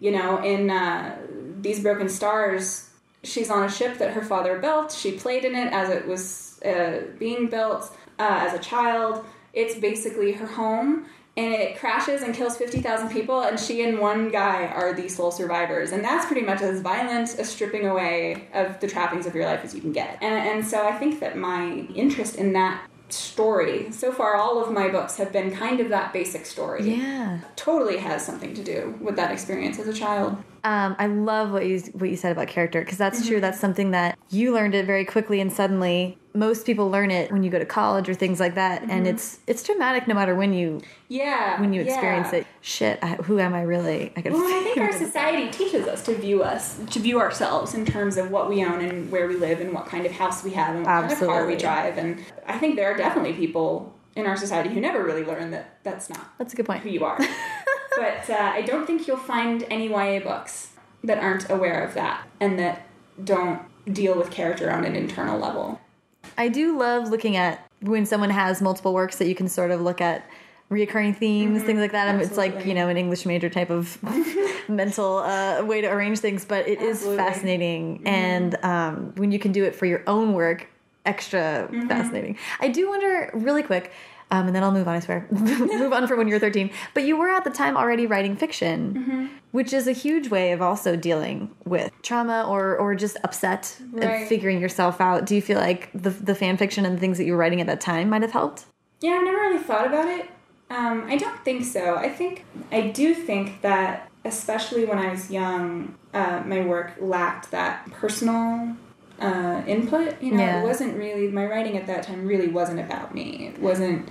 You know, in uh, These Broken Stars, she's on a ship that her father built. She played in it as it was uh, being built uh, as a child. It's basically her home. And it crashes and kills 50,000 people, and she and one guy are the sole survivors. And that's pretty much as violent a stripping away of the trappings of your life as you can get. And, and so I think that my interest in that story, so far, all of my books have been kind of that basic story Yeah. totally has something to do with that experience as a child. Um, I love what you what you said about character because that's true. That's something that you learned it very quickly, and suddenly most people learn it when you go to college or things like that, and it's it's traumatic no matter when you Yeah. when you experience yeah. it. Shit, I, who am I really? I could. Well, I think our society teaches us to view us, to view ourselves in terms of what we own and where we live and what kind of house we have and what kind of car we drive. And I think there are definitely people in our society who never really learn that that's not That's a good point. who you are. but uh, I don't think you'll find any YA books that aren't aware of that and that don't deal with character on an internal level. I do love looking at when someone has multiple works that you can sort of look at reoccurring themes, things like that. And It's like, you know, an English major type of mental uh, way to arrange things, but it is Absolutely. fascinating. And um, when you can do it for your own work, extra fascinating. I do wonder, really quick, um, and then I'll move on, I swear. move on from when you were 13. But you were at the time already writing fiction, which is a huge way of also dealing with trauma or, or just upset and figuring yourself out. Do you feel like the, the fan fiction and the things that you were writing at that time might have helped? Yeah, I've never really thought about it. Um, I don't think so. I think I do think that, especially when I was young, uh, my work lacked that personal uh, input. You know, Yeah. it wasn't really my writing at that time. Really wasn't about me. It wasn't.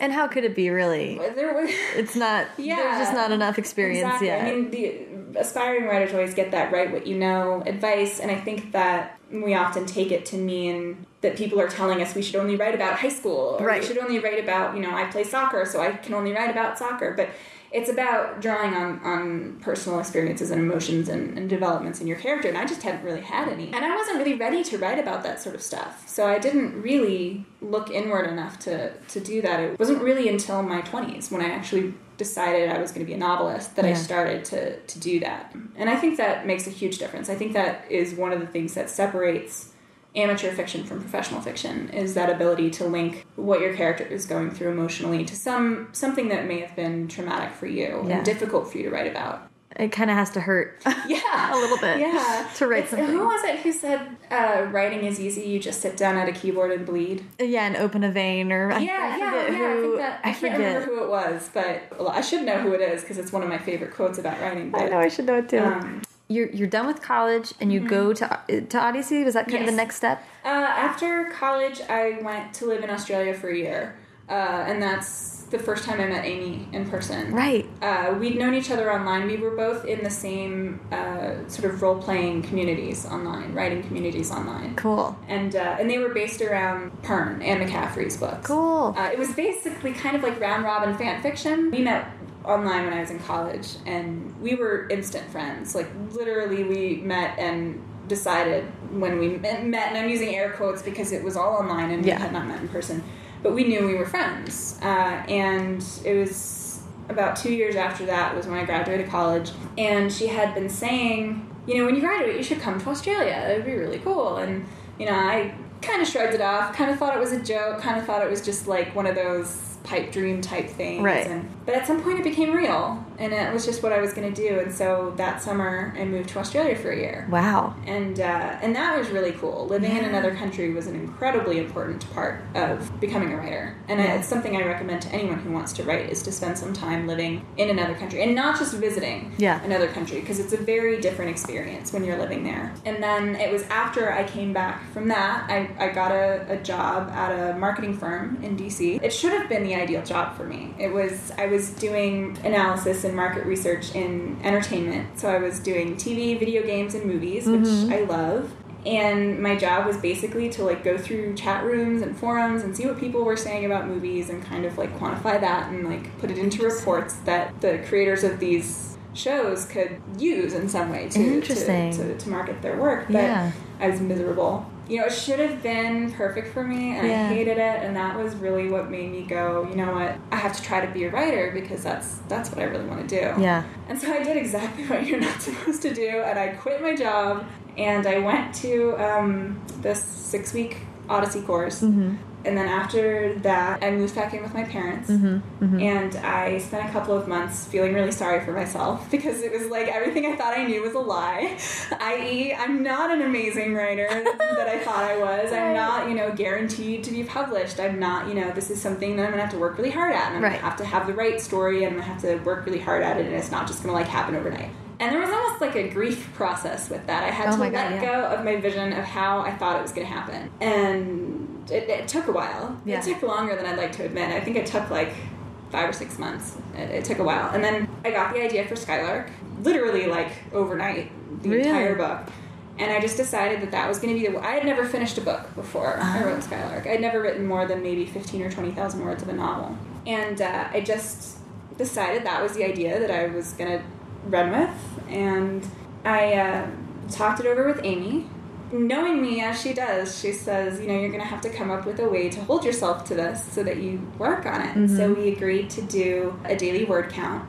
And how could it be really? There was. It's not, Yeah. there's just not enough experience Exactly. yet. I mean, the aspiring writers always get that write what you know advice, and I think that we often take it to mean that people are telling us we should only write about high school, or Right. we should only write about, you know, I play soccer, so I can only write about soccer. But it's about drawing on, on personal experiences and emotions and, and developments in your character, and I just hadn't really had any. And I wasn't really ready to write about that sort of stuff, so I didn't really look inward enough to, to do that. It wasn't really until my 20s when I actually decided I was going to be a novelist that I started to, to do that. And I think that makes a huge difference. I think that is one of the things that separates amateur fiction from professional fiction is that ability to link what your character is going through emotionally to some something that may have been traumatic for you Yeah. and difficult for you to write about. it kind of has to hurt Yeah. a little bit Yeah. to write It's- something. Who was it who said uh, writing is easy? You just sit down at a keyboard and bleed. yeah, and open a vein or I, yeah, I yeah, yeah. who. I think that I, I can't remember who it was, but well, I should know who it is because it's one of my favorite quotes about writing. But, I know I should know it too. Um, you're you're done with college and you go to to Odyssey. Was that kind of the next step? Uh, after college, I went to live in Australia for a year, uh, and that's the first time I met Amie in person. Right. Uh, we'd known each other online. We were both in the same uh, sort of role playing communities online, writing communities online. Cool. And, uh, and they were based around Pern, and McCaffrey's books. Cool. Uh, it was basically kind of like round robin fan fiction. We met online when I was in college, and we were instant friends. Like literally, we met and decided when we met, and I'm using air quotes because it was all online and Yeah. we had not met in person, but we knew we were friends. Uh, and it was about two years after that was when I graduated college, and she had been saying, you know, when you graduate, you should come to Australia. It would be really cool. And you know, I kind of shrugged it off. Kind of thought it was a joke. Kind of thought it was just like one of those pipe dream type things. Right. And, but at some point, it became real, and it was just what I was going to do. And so that summer, I moved to Australia for a year Wow. and uh, and that was really cool. Living in another country was an incredibly important part of becoming a writer, and Yeah. it's something I recommend to anyone who wants to write is to spend some time living in another country and not just visiting Yeah. another country because it's a very different experience when you're living there. And then it was after I came back from that, I, I got a, a job at a marketing firm in DC. It should have been the ideal job for me. It was I was doing analysis and market research in entertainment, so I was doing TV, video games, and movies, which mm-hmm. I love. And my job was basically to like go through chat rooms and forums and see what people were saying about movies and kind of like quantify that and like put it into reports that the creators of these shows could use in some way to Interesting. to, to, to market their work. But Yeah. I was miserable. You know, it should have been perfect for me, and Yeah. I hated it. And that was really what made me go. You know what? I have to try to be a writer because that's that's what I really want to do. Yeah. And so I did exactly what you're not supposed to do, and I quit my job and I went to um, this six week Odyssey course. Mm-hmm. And then after that, I moved back in with my parents. Mm-hmm. And I spent a couple of months feeling really sorry for myself because it was like everything I thought I knew was a lie. I.e., I'm not an amazing writer that I thought I was. I'm not, you know, guaranteed to be published. I'm not, you know, this is something that I'm gonna have to work really hard at. And I'm Right. gonna have to have the right story and I'm gonna have to work really hard at it and it's not just gonna like happen overnight. And there was almost like a grief process with that. I had Oh to let God, yeah. go of my vision of how I thought it was gonna happen. And it, it took a while. Yeah. It took longer than I'd like to admit. I think it took like five or six months. It, it took a while. And then I got the idea for Skylark, literally like overnight, the Really? entire book. And I just decided that that was going to be the. I had never finished a book before I Ah. wrote Skylark. I'd never written more than maybe fifteen or twenty thousand words of a novel, and uh, I just decided that was the idea that I was going to run with. And I uh, talked it over with Amie. Knowing me as she does, she says, you know, you're going to have to come up with a way to hold yourself to this so that you work on it. Mhm. So we agreed to do a daily word count,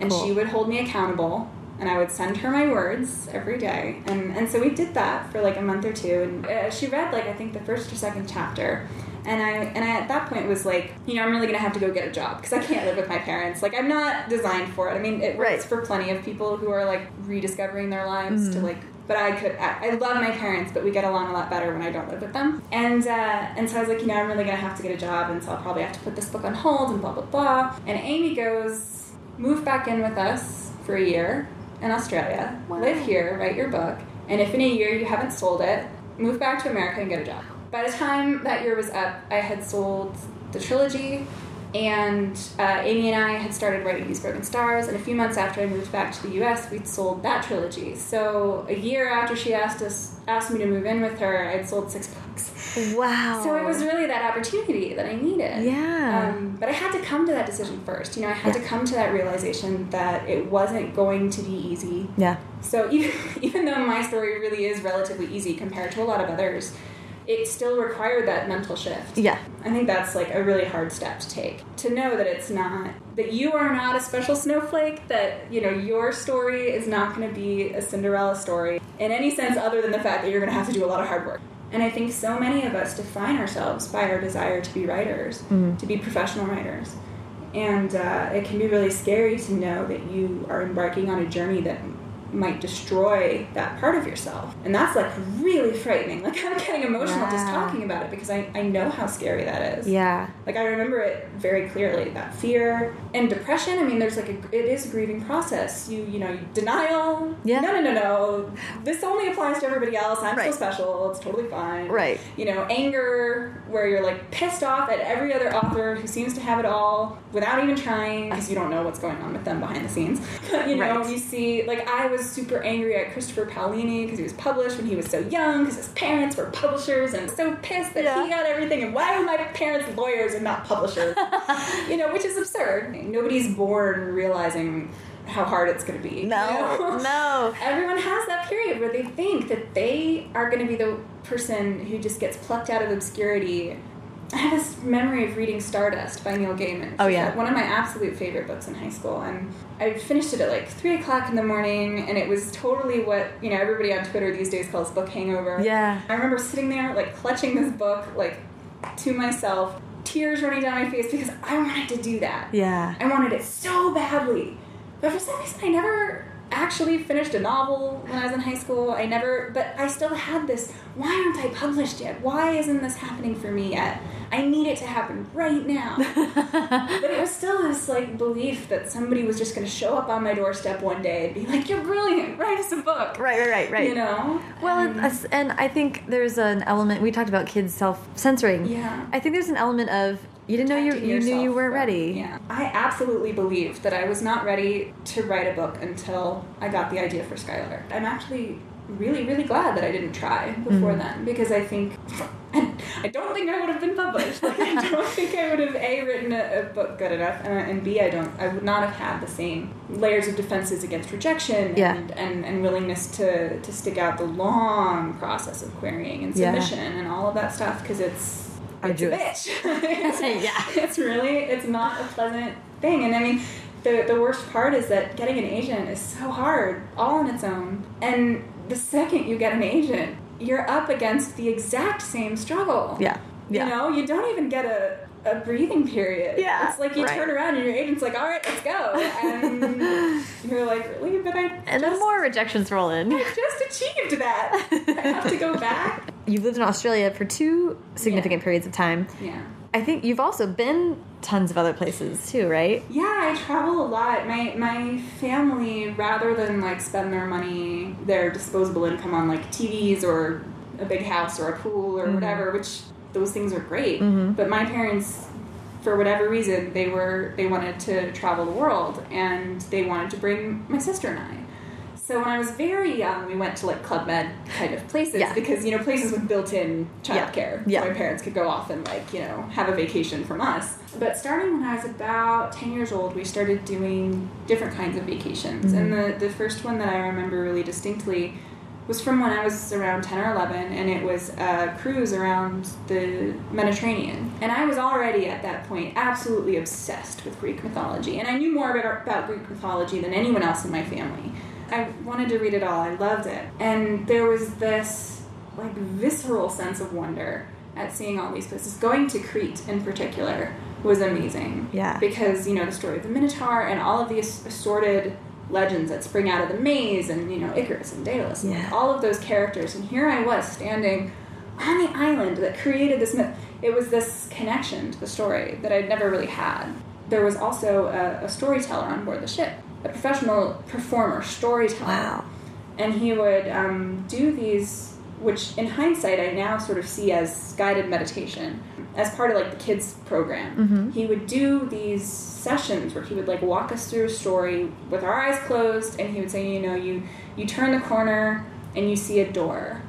and Cool. she would hold me accountable. And I would send her my words every day, and and so we did that for like a month or two. And uh, she read like I think the first or second chapter, and I and I at that point was like, you know, I'm really gonna have to go get a job because I can't live with my parents. Like I'm not designed for it. I mean, it works Right. for plenty of people who are like rediscovering their lives to Mhm. like. But I could. I, I love my parents, but we get along a lot better when I don't live with them. And uh, and so I was like, you know, I'm really gonna have to get a job, and so I'll probably have to put this book on hold and blah blah blah. And Amie goes, move back in with us for a year in Australia, Wow. live here, write your book, and if in a year you haven't sold it, move back to America and get a job. By the time that year was up, I had sold the trilogy, and uh, Amie and I had started writing These Broken Stars, and a few months after I moved back to the US, we'd sold that trilogy. So a year after she asked us asked me to move in with her, I'd sold six books. Wow. So it was really that opportunity that I needed. Yeah. Um, but I had to come to that decision first. You know, I had Yeah. to come to that realization that it wasn't going to be easy. yeah. So even even though my story really is relatively easy compared to a lot of others, it still required that mental shift. Yeah. I think that's like a really hard step to take. To know that it's not that you are not a special snowflake, that you know your story is not going to be a Cinderella story in any sense other than the fact that you're going to have to do a lot of hard work. And I think so many of us define ourselves by our desire to be writers, to be professional writers. And uh, it can be really scary to know that you are embarking on a journey that might destroy that part of yourself. And that's like really frightening. Like I'm getting emotional just talking about it because I, I know how scary that is. Yeah. Like I remember it very clearly. That fear and depression. I mean, there's like a it is a grieving process. You you know you denial. Yeah. No no no no. This only applies to everybody else. I'm Right. so special. It's totally fine. Right. You know, anger where you're like pissed off at every other author who seems to have it all without even trying because you don't know what's going on with them behind the scenes. You know, Right. you see like I was was super angry at Christopher Paolini because he was published when he was so young because his parents were publishers and so pissed that Yeah. he got everything and why were my parents lawyers and not publishers? you know, which is absurd. Nobody's born realizing how hard it's going to be. you know? no. Everyone has that period where they think that they are going to be the person who just gets plucked out of obscurity. I have this memory of reading Stardust by Neil Gaiman. Oh, yeah. one of my absolute favorite books in high school, and I finished it at like three o'clock in the morning, and it was totally what you know everybody on Twitter these days calls book hangover. Yeah. I remember sitting there like clutching this book like to myself, tears running down my face because I wanted to do that. Yeah. I wanted it so badly. But for some reason, I never actually finished a novel when I was in high school. I never, but I still had this why aren't I published yet? Why isn't this happening for me yet? I need it to happen right now. but it was still this like belief that somebody was just going to show up on my doorstep one day and be like, "You're brilliant. Write us a book." Right, right, right, right. You know? Well, And- and, and I think there's an element. We talked about kids self censoring. Yeah. I think there's an element of you didn't know you you knew you weren't ready. Yeah, I absolutely believed that I was not ready to write a book until I got the idea for Skylark. I'm actually really, really glad that I didn't try before Mm-hmm. then because I think I don't think I would have been published. Like, I don't think I would have a written a, a book good enough, and, and b I don't I would not have had the same layers of defenses against rejection Yeah. and, and and willingness to to stick out the long process of querying and Yeah. submission and all of that stuff because it's it's a bitch. It's- Yeah. it's really it's not a pleasant thing and i mean the, the worst part is that getting an agent is so hard all on its own and the second you get an agent you're up against the exact same struggle Yeah. Yeah. you know you don't even get a a breathing period. Yeah, It's like you right. turn around and your agent's like, all right, let's go. And you're like, really? But I And then more rejections roll in. I just achieved that. I have to go back. You've lived in Australia for two significant Yeah. periods of time. Yeah. I think you've also been tons of other places too, right? Yeah, I travel a lot. My my family, rather than like spend their money, their disposable income on like TVs or a big house or a pool or mm-hmm. whatever, which those things are great. Mm-hmm. But my parents, for whatever reason, they were they wanted to travel the world and they wanted to bring my sister and I. So when I was very young, we went to like Club Med kind of places Yeah. because you know places with built-in childcare. Yeah. So my parents could go off and like you know have a vacation from us. But starting when I was about ten years old, we started doing different kinds of vacations, mm-hmm. and the the first one that I remember really distinctly was from when I was around 10 or 11, and it was a cruise around the Mediterranean. And I was already at that point absolutely obsessed with Greek mythology, and I knew more about, about Greek mythology than anyone else in my family. I wanted to read it all, I loved it. And there was this like visceral sense of wonder at seeing all these places. Going to Crete in particular was amazing. Yeah. Because, you know, the story of the Minotaur and all of these assorted legends that spring out of the maze and, you know, Icarus and Daedalus and Yeah. all of those characters. And here I was standing on the island that created this myth. It was this connection to the story that I'd never really had. There was also a, a storyteller on board the ship, a professional performer, storyteller. Wow. and he would um, do these which in hindsight i now sort of see as guided meditation as part of like the kids program. He would do these sessions where he would like walk us through a story with our eyes closed and he would say you know you you turn the corner and you see a door.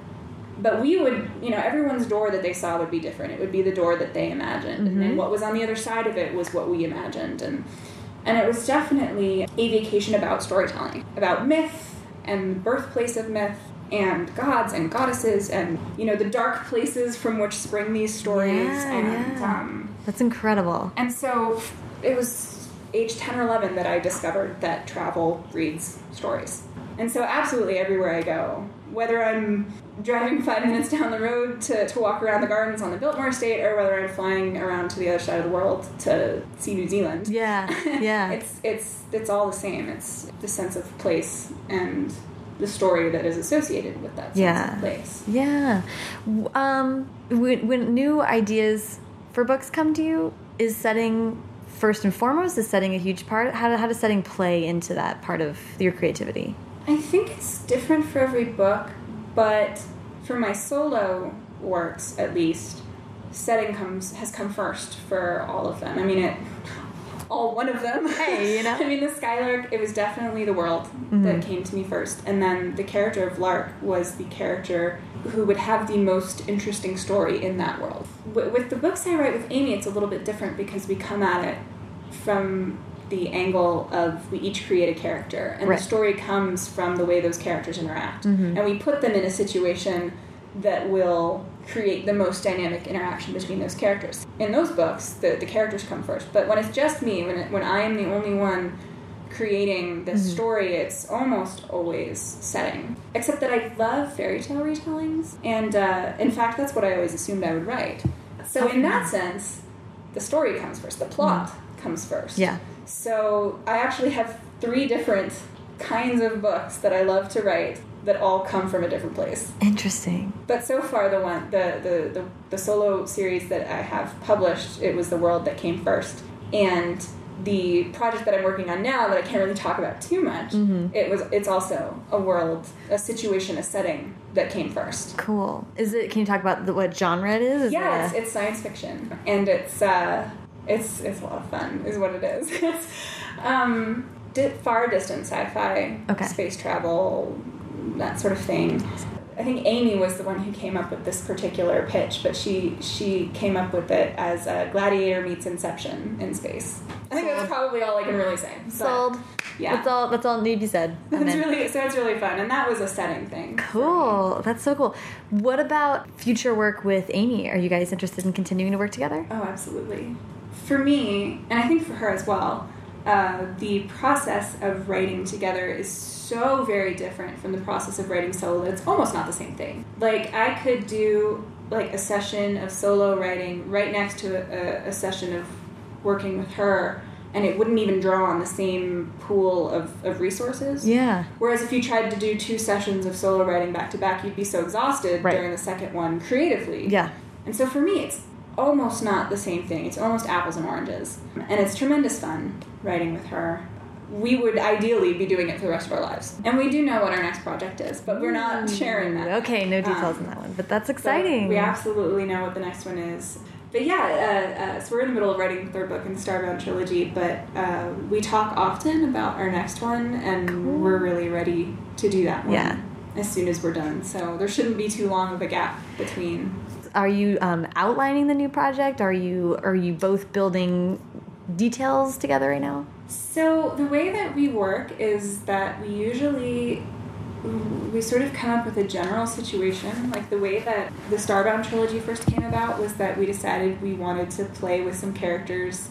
But we would you know everyone's door that they saw would be different. It would be the door that they imagined. And then what was on the other side of it was what we imagined. And and it was definitely a vacation about storytelling about myth and the birthplace of myth and gods and goddesses and you know the dark places from which spring these stories Yeah, and yeah. um That's incredible. and so it was age 10 or 11 that I discovered that travel reads stories. And so, absolutely everywhere I go, whether I'm driving five minutes down the road to, to walk around the gardens on the Biltmore estate or whether I'm flying around to the other side of the world to see New Zealand. Yeah. Yeah. it's, it's, it's all the same. It's the sense of place and the story that is associated with that sense Yeah. of place. Yeah. Um, when, when new ideas for books come to you, is setting first and foremost is setting a huge part? How, how does setting play into that part of your creativity? I think it's different for every book, but for my solo works, at least, setting comes has come first for all of them. I mean, it all one of them. Hey, you know? I mean, the Skylark, it was definitely the world Mm-hmm. that came to me first. And then the character of Lark was the character who would have the most interesting story in that world. W- with the books I write with Amie, it's a little bit different because we come at it from the angle of we each create a character, and Right. the story comes from the way those characters interact. Mm-hmm. And we put them in a situation that will create the most dynamic interaction between those characters. In those books, the, the characters come first. But when it's just me, when, it, when I am the only one creating this Mm-hmm. story, it's almost always setting. Except that I love fairy tale retellings, and uh, in fact, that's what I always assumed I would write. So, in that sense, the story comes first, the plot comes first. Mm-hmm. Yeah. So, I actually have three different kinds of books that I love to write that all come from a different place. Interesting. But so far, the one, the, the, the, the solo series that I have published, it was the world that came first. And the project that I'm working on now, that I can't really talk about too much, it was it's also a world, a situation, a setting that came first. Cool. Is it? Can you talk about the, what genre it is? Is Yeah, it's, it's science fiction, and it's uh, it's it's a lot of fun, is what it is. it's um, di- far distance sci-fi, Okay. space travel, that sort of thing. I think Amie was the one who came up with this particular pitch, but she she came up with it as a Gladiator meets Inception in space. I think that's probably all I can really say. Sold. Yeah. That's all. That's all need be said. It's in. really so it's really fun, and that was a setting thing. Cool. That's so cool. What about future work with Amie? Are you guys interested in continuing to work together? Oh, absolutely. For me, and I think for her as well, uh, the process of writing together is so very different from the process of writing solo it's almost not the same thing. Like, I could do like a session of solo writing right next to a, a session of working with her, and it wouldn't even draw on the same pool of, of resources. Yeah. Whereas if you tried to do two sessions of solo writing back to back, you'd be so exhausted Right. during the second one creatively. Yeah. And so for me, it's almost not the same thing. It's almost apples and oranges. And it's tremendous fun writing with her. We would ideally be doing it for the rest of our lives. And we do know what our next project is, but we're not sharing that. Okay, no details Um, on that one, but that's exciting. we absolutely know what the next one is. But yeah, uh, uh, so we're in the middle of writing the third book in the Starbound trilogy, but uh, we talk often about our next one, and we're really ready to do that one Yeah. as soon as we're done. So there shouldn't be too long of a gap between Are you um, outlining the new project? Are you are you both building details together right now? So the way that we work is that we usually we sort of come up with a general situation. Like the way that the Starbound trilogy first came about was that we decided we wanted to play with some characters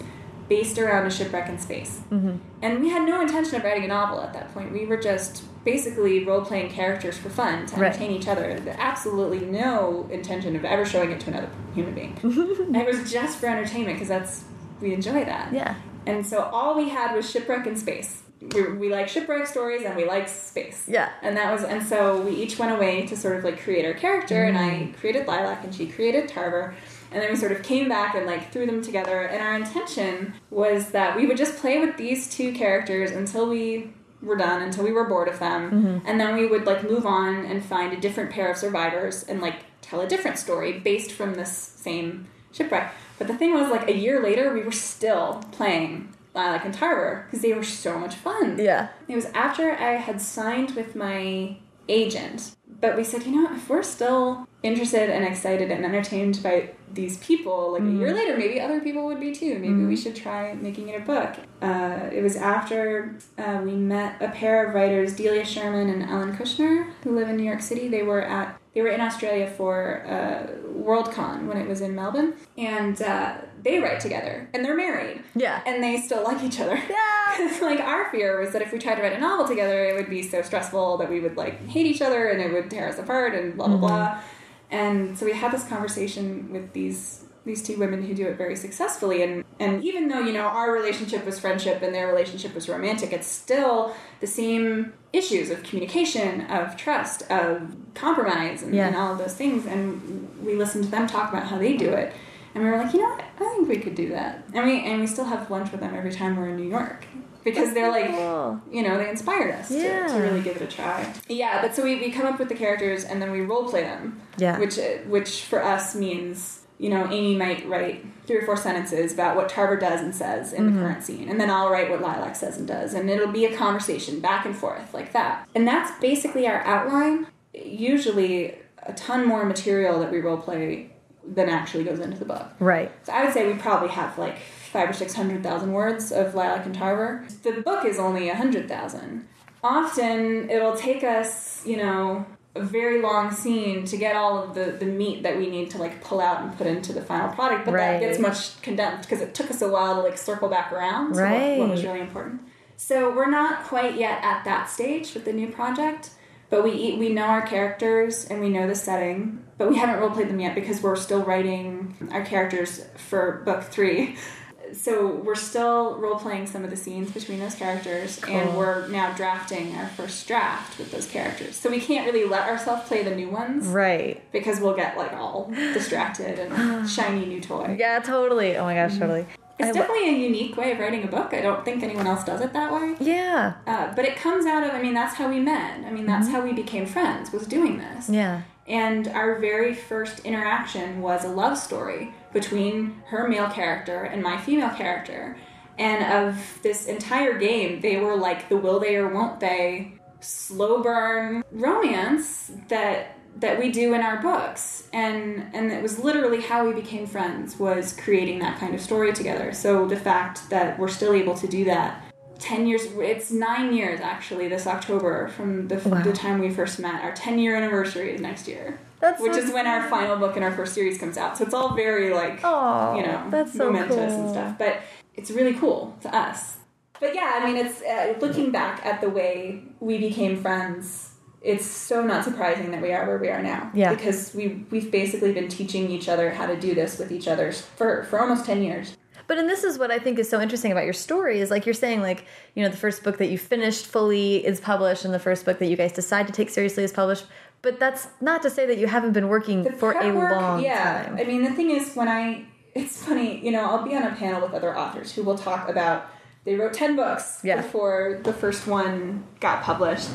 based around a shipwreck in space. Mm-hmm. And we had no intention of writing a novel at that point. We were just basically role playing characters for fun to Right. entertain each other. Absolutely no intention of ever showing it to another human being. it was just for entertainment because that's we enjoy that. Yeah. And so all we had was shipwreck in space. We, we like shipwreck stories and we like space. Yeah. And that was and so we each went away to sort of like create our character and Mm. I created Lilac and she created Tarver. And then we sort of came back and like threw them together and our intention was that we would just play with these two characters until we were done, until we were bored of them. Mm-hmm. And then we would like move on and find a different pair of survivors and like tell a different story based from this same shipwreck. But the thing was, like a year later, we were still playing Lilac and Tarver because they were so much fun. Yeah. It was after I had signed with my agent, but we said, you know, if we're still interested and excited and entertained by these people, like a year later, maybe other people would be too. Maybe we should try making it a book. Uh, it was after uh, we met a pair of writers, Delia Sherman and Ellen Kushner, who live in New York City. They were at they were in Australia for uh, Worldcon when it was in Melbourne, and uh, they write together, and they're married. Yeah. and they still like each other. Yeah. Because like our fear was that if we tried to write a novel together, it would be so stressful that we would like hate each other and it would tear us apart and blah blah mm-hmm. blah. And so we had this conversation with these these two women who do it very successfully and and even though you know our relationship was friendship and their relationship was romantic it's still the same issues of communication of trust of compromise and, Yeah. and all of those things and we listened to them talk about how they do it and we were like you know what i think we could do that and we and we still have lunch with them every time we're in new york because they're like Cool. Oh. you know they inspired us to, Yeah. to really give it a try yeah but so we, we come up with the characters and then we role play them Yeah. which uh, which for us means you know, Amie might write three or four sentences about what Tarver does and says in the mm-hmm. current scene, and then I'll write what Lilac says and does, and it'll be a conversation back and forth like that. And that's basically our outline. Usually, a ton more material that we role play than actually goes into the book. Right. So I would say we probably have like five or six hundred thousand words of Lilac and Tarver. The book is only a hundred thousand. Often it'll take us, you know, a very long scene to get all of the, the meat that we need to like pull out and put into the final product, but Right. that gets much condensed because it took us a while to like circle back around to what, what was really important. So we're not quite yet at that stage with the new project, but we we know our characters and we know the setting, but we haven't role played them yet because we're still writing our characters for book three. So we're still role playing some of the scenes between those characters, and we're now drafting our first draft with those characters. So we can't really let ourselves play the new ones Right. because we'll get like all distracted and shiny new toy. Yeah, totally. Oh my gosh, totally. It's definitely a unique way of writing a book. I don't think anyone else does it that way. yeah. Uh, but it comes out of, I mean, that's how we met. I mean, that's how we became friends, was doing this. Yeah. And our very first interaction was a love story between her male character and my female character. And of this entire game, they were like the will they or won't they slow burn romance that that we do in our books. And and it was literally how we became friends was creating that kind of story together. So the fact that we're still able to do that 10 years it's 9 years actually this October from the, Wow. the time we first met. Our 10 year anniversary is next year That's which so is when our final book in our first series comes out. So it's all very like Aw, you know that's so momentous and stuff. But it's really cool to us. But yeah, I mean, it's uh, looking back at the way we became friends. It's so not surprising that we are where we are now. Yeah. because we we've basically been teaching each other how to do this with each other for for almost ten years. But and this is what I think is so interesting about your story is like you're saying like you know the first book that you finished fully is published and the first book that you guys decide to take seriously is published. But that's not to say that you haven't been working The for a work, long yeah. time. I mean, the thing is, when I, it's funny, you know, I'll be on a panel with other authors who will talk about they wrote 10 books Yeah. before the first one got published.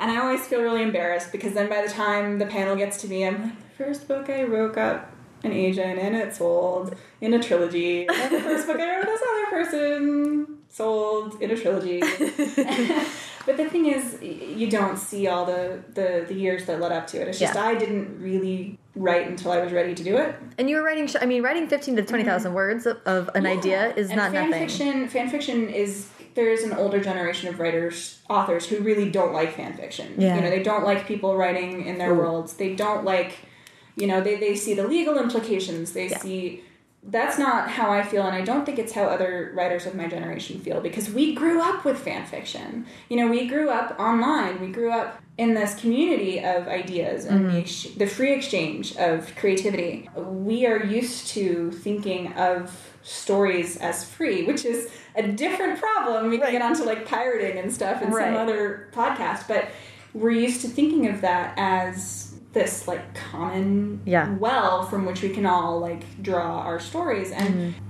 And I always feel really embarrassed because then by the time the panel gets to me, I'm like, the first book I wrote got an Asian and it sold in a trilogy. And the first book I wrote, this other person sold in a trilogy. but the thing is, you don't see all the, the, the years that led up to it. It's just Yeah. I didn't really write until I was ready to do it. And you were writing, I mean, writing 15 to 20,000 mm-hmm. words of, of an idea is and not fan nothing. Fiction, fan fiction is there is an older generation of writers, authors who really don't like fan fiction. Yeah. You know, they don't like people writing in their Ooh. worlds. They don't like, you know, they, they see the legal implications. They Yeah. see that's not how I feel, and I don't think it's how other writers of my generation feel because we grew up with fan fiction. You know, we grew up online. We grew up in this community of ideas and mm-hmm. the, ex- the free exchange of creativity. We are used to thinking of stories as free, which is a different problem. We can Right. get onto like pirating and stuff in Right. some other podcast, but we're used to thinking of that as this like common Yeah. well from which we can all like draw our stories and Mm-hmm.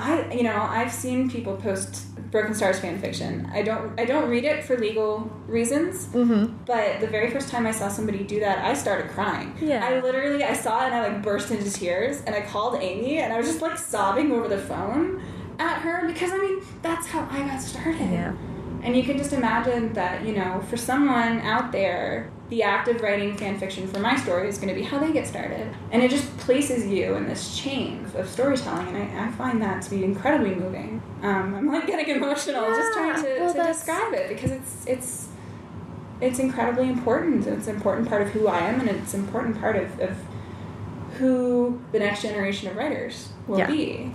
I you know I've seen people post Broken Stars fan fiction. I don't I don't read it for legal reasons, Mm-hmm. but the very first time I saw somebody do that, I started crying. Yeah. I literally I saw it and I like burst into tears and I called Amie and I was just like sobbing over the phone at her because I mean that's how I got started. Yeah. And you can just imagine that, you know, for someone out there, the act of writing fan fiction for my story is going to be how they get started. And it just places you in this chain of storytelling, and I, I find that to be incredibly moving. Um, I'm like getting emotional just trying to, well, to describe it because it's it's it's incredibly important. It's an important part of who I am, and it's an important part of, of who the next generation of writers will Yeah. be.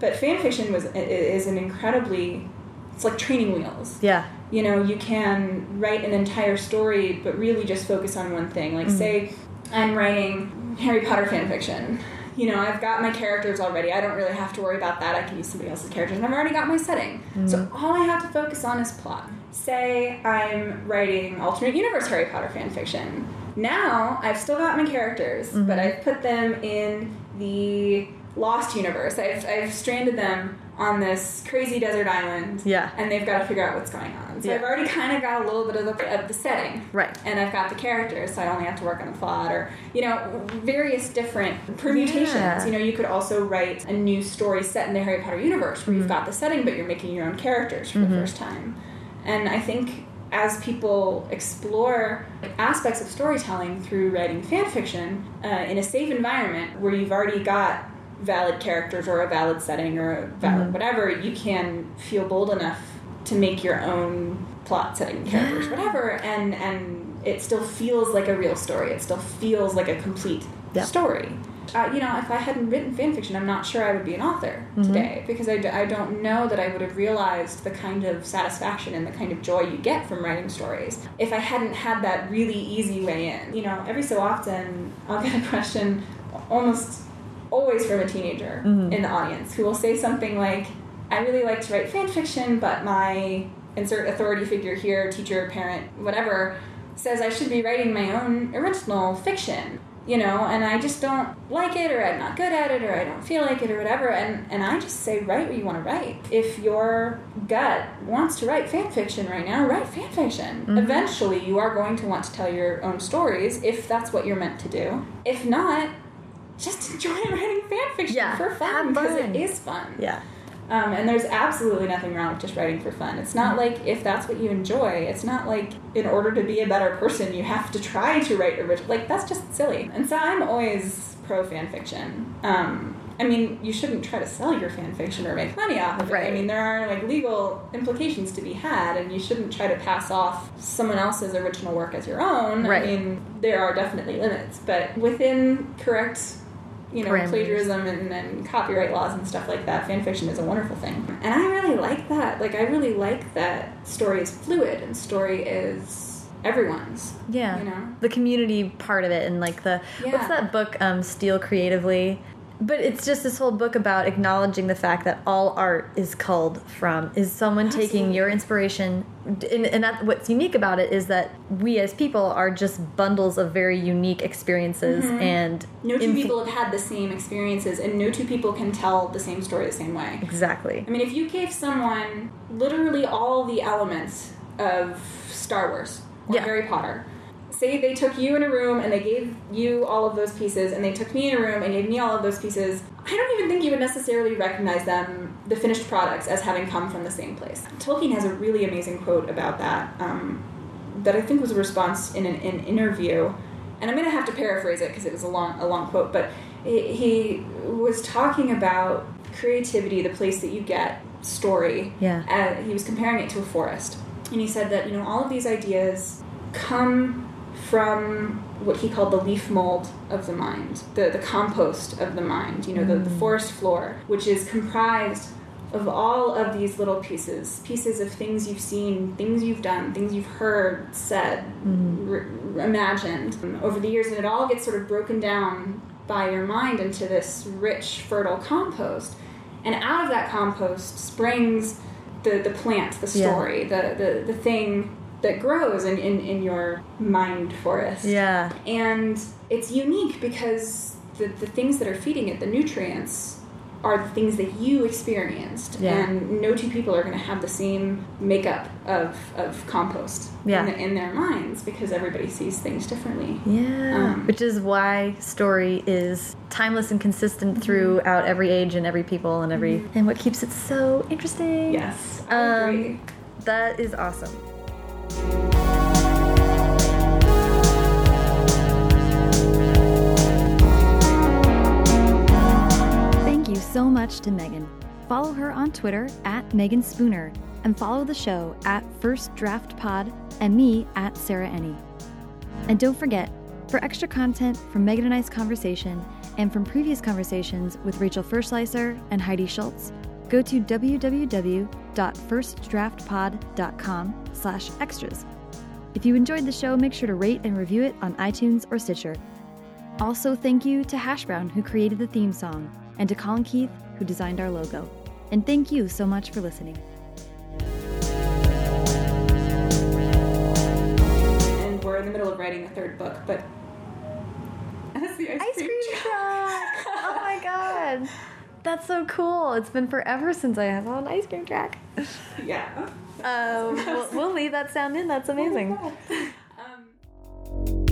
But fan fiction was is an incredibly it's like training wheels Yeah. You know you can write an entire story but really just focus on one thing. Like mm. say i'm writing harry potter fan fiction you know i've got my characters already. I don't really have to worry about that. I can use somebody else's characters. And i've already got my setting. So mm. all i have to focus on is plot. Say i'm writing alternate universe harry potter fan fiction now i've still got my characters but mm-hmm. i've put them in the lost universe. I've, I've stranded them on this crazy desert island. Yeah. And they've got to figure out what's going on. So Yeah. I've already kind of got a little bit of the, of the setting. Right. And I've got the characters, so I only have to work on the plot or, you know, various different permutations. Yeah. You know, you could also write a new story set in the Harry Potter universe where Mm-hmm. you've got the setting, but you're making your own characters for the first time. And I think as people explore aspects of storytelling through writing fan fiction uh, in a safe environment where you've already got valid characters or a valid setting or a valid Mm-hmm. whatever, you can feel bold enough to make your own plot, setting, characters, whatever, and and it still feels like a real story. It still feels like a complete Yeah. story. Uh, you know, if I hadn't written fan fiction, I'm not sure I would be an author Mm-hmm. today because I, d- I don't know that I would have realized the kind of satisfaction and the kind of joy you get from writing stories if I hadn't had that really easy way in. You know, every so often I'll get a question almost always from a teenager Mm-hmm. in the audience who will say something like, I really like to write fan fiction, but my insert authority figure here, teacher, parent, whatever, says I should be writing my own original fiction. You know, and I just don't like it, or I'm not good at it, or I don't feel like it, or whatever. And and I just say, write what you want to write. If your gut wants to write fan fiction right now, write fan fiction. Mm-hmm. Eventually, you are going to want to tell your own stories if that's what you're meant to do. If not, just enjoy writing fan fiction Yeah, for fun because it is fun. Yeah. Um, and there's absolutely nothing wrong with just writing for fun. It's not like if that's what you enjoy, it's not like in order to be a better person, you have to try to write original. Like, that's just silly. And so I'm always pro fan fiction. Um, I mean, you shouldn't try to sell your fan fiction or make money off of it. Right. I mean, there are like legal implications to be had, and you shouldn't try to pass off someone else's original work as your own. Right. I mean, there are definitely limits, but within correct you know, Parameters. plagiarism and, and copyright laws and stuff like that, fan fiction is a wonderful thing. And I really like that. Like, I really like that story is fluid and story is everyone's. Yeah. You know? The community part of it and like the Yeah. what's that book um Steal Creatively? But it's just this whole book about acknowledging the fact that all art is culled from is someone taking your inspiration and, and that what's unique about it is that we as people are just bundles of very unique experiences mm-hmm. and No two people have had the same experiences, and no two people can tell the same story the same way. exactly I mean, if you gave someone literally all the elements of Star Wars or Yeah. Harry Potter, say they took you in a room and they gave you all of those pieces, and they took me in a room and gave me all of those pieces, I don't even think you would necessarily recognize them, the finished products, as having come from the same place. Tolkien has a really amazing quote about that um, that I think was a response in an, an interview, and I'm going to have to paraphrase it because it was a long, a long quote, but he, he was talking about creativity, the place that you get story. Yeah. Uh, he was comparing it to a forest, and he said that you know all of these ideas come from what he called the leaf mold of the mind, the the compost of the mind. You know, the, the mm. forest floor, which is comprised of all of these little pieces pieces of things you've seen things you've done things you've heard said mm-hmm. r- imagined over the years and it all gets sort of broken down by your mind into this rich fertile compost and out of that compost springs the, the plant the Yeah. story the, the, the thing that grows in, in, in your mind forest yeah and it's unique because the, the things that are feeding it, the nutrients, are the things that you experienced. Yeah. And no two people are going to have the same makeup of, of compost Yeah. in, the, in their minds because everybody sees things differently. Yeah. Um, Which is why story is timeless and consistent throughout every age and every people and every and what keeps it so interesting. Yes, I Um, agree. That is awesome. Thank you so much to Meagan. Follow her on Twitter at Meagan Spooner and follow the show at First Draft Pod and me at Sarah Enni. And don't forget, for extra content from Meagan and I's conversation and from previous conversations with Rachel Fershleiser and Heidi Schulz, go to www.firstdraftpod.com slash extras. If you enjoyed the show, make sure to rate and review it on iTunes or Stitcher. Also, thank you to Hash Brown, who created the theme song, and to Colin Keith, who designed our logo. And thank you so much for listening. And we're in the middle of writing the third book, but that's the ice, Ice cream truck. oh my god that's so cool. It's been forever since I have an ice cream track. Yeah. Um, we'll, we'll, leave that sound in. That's amazing. Oh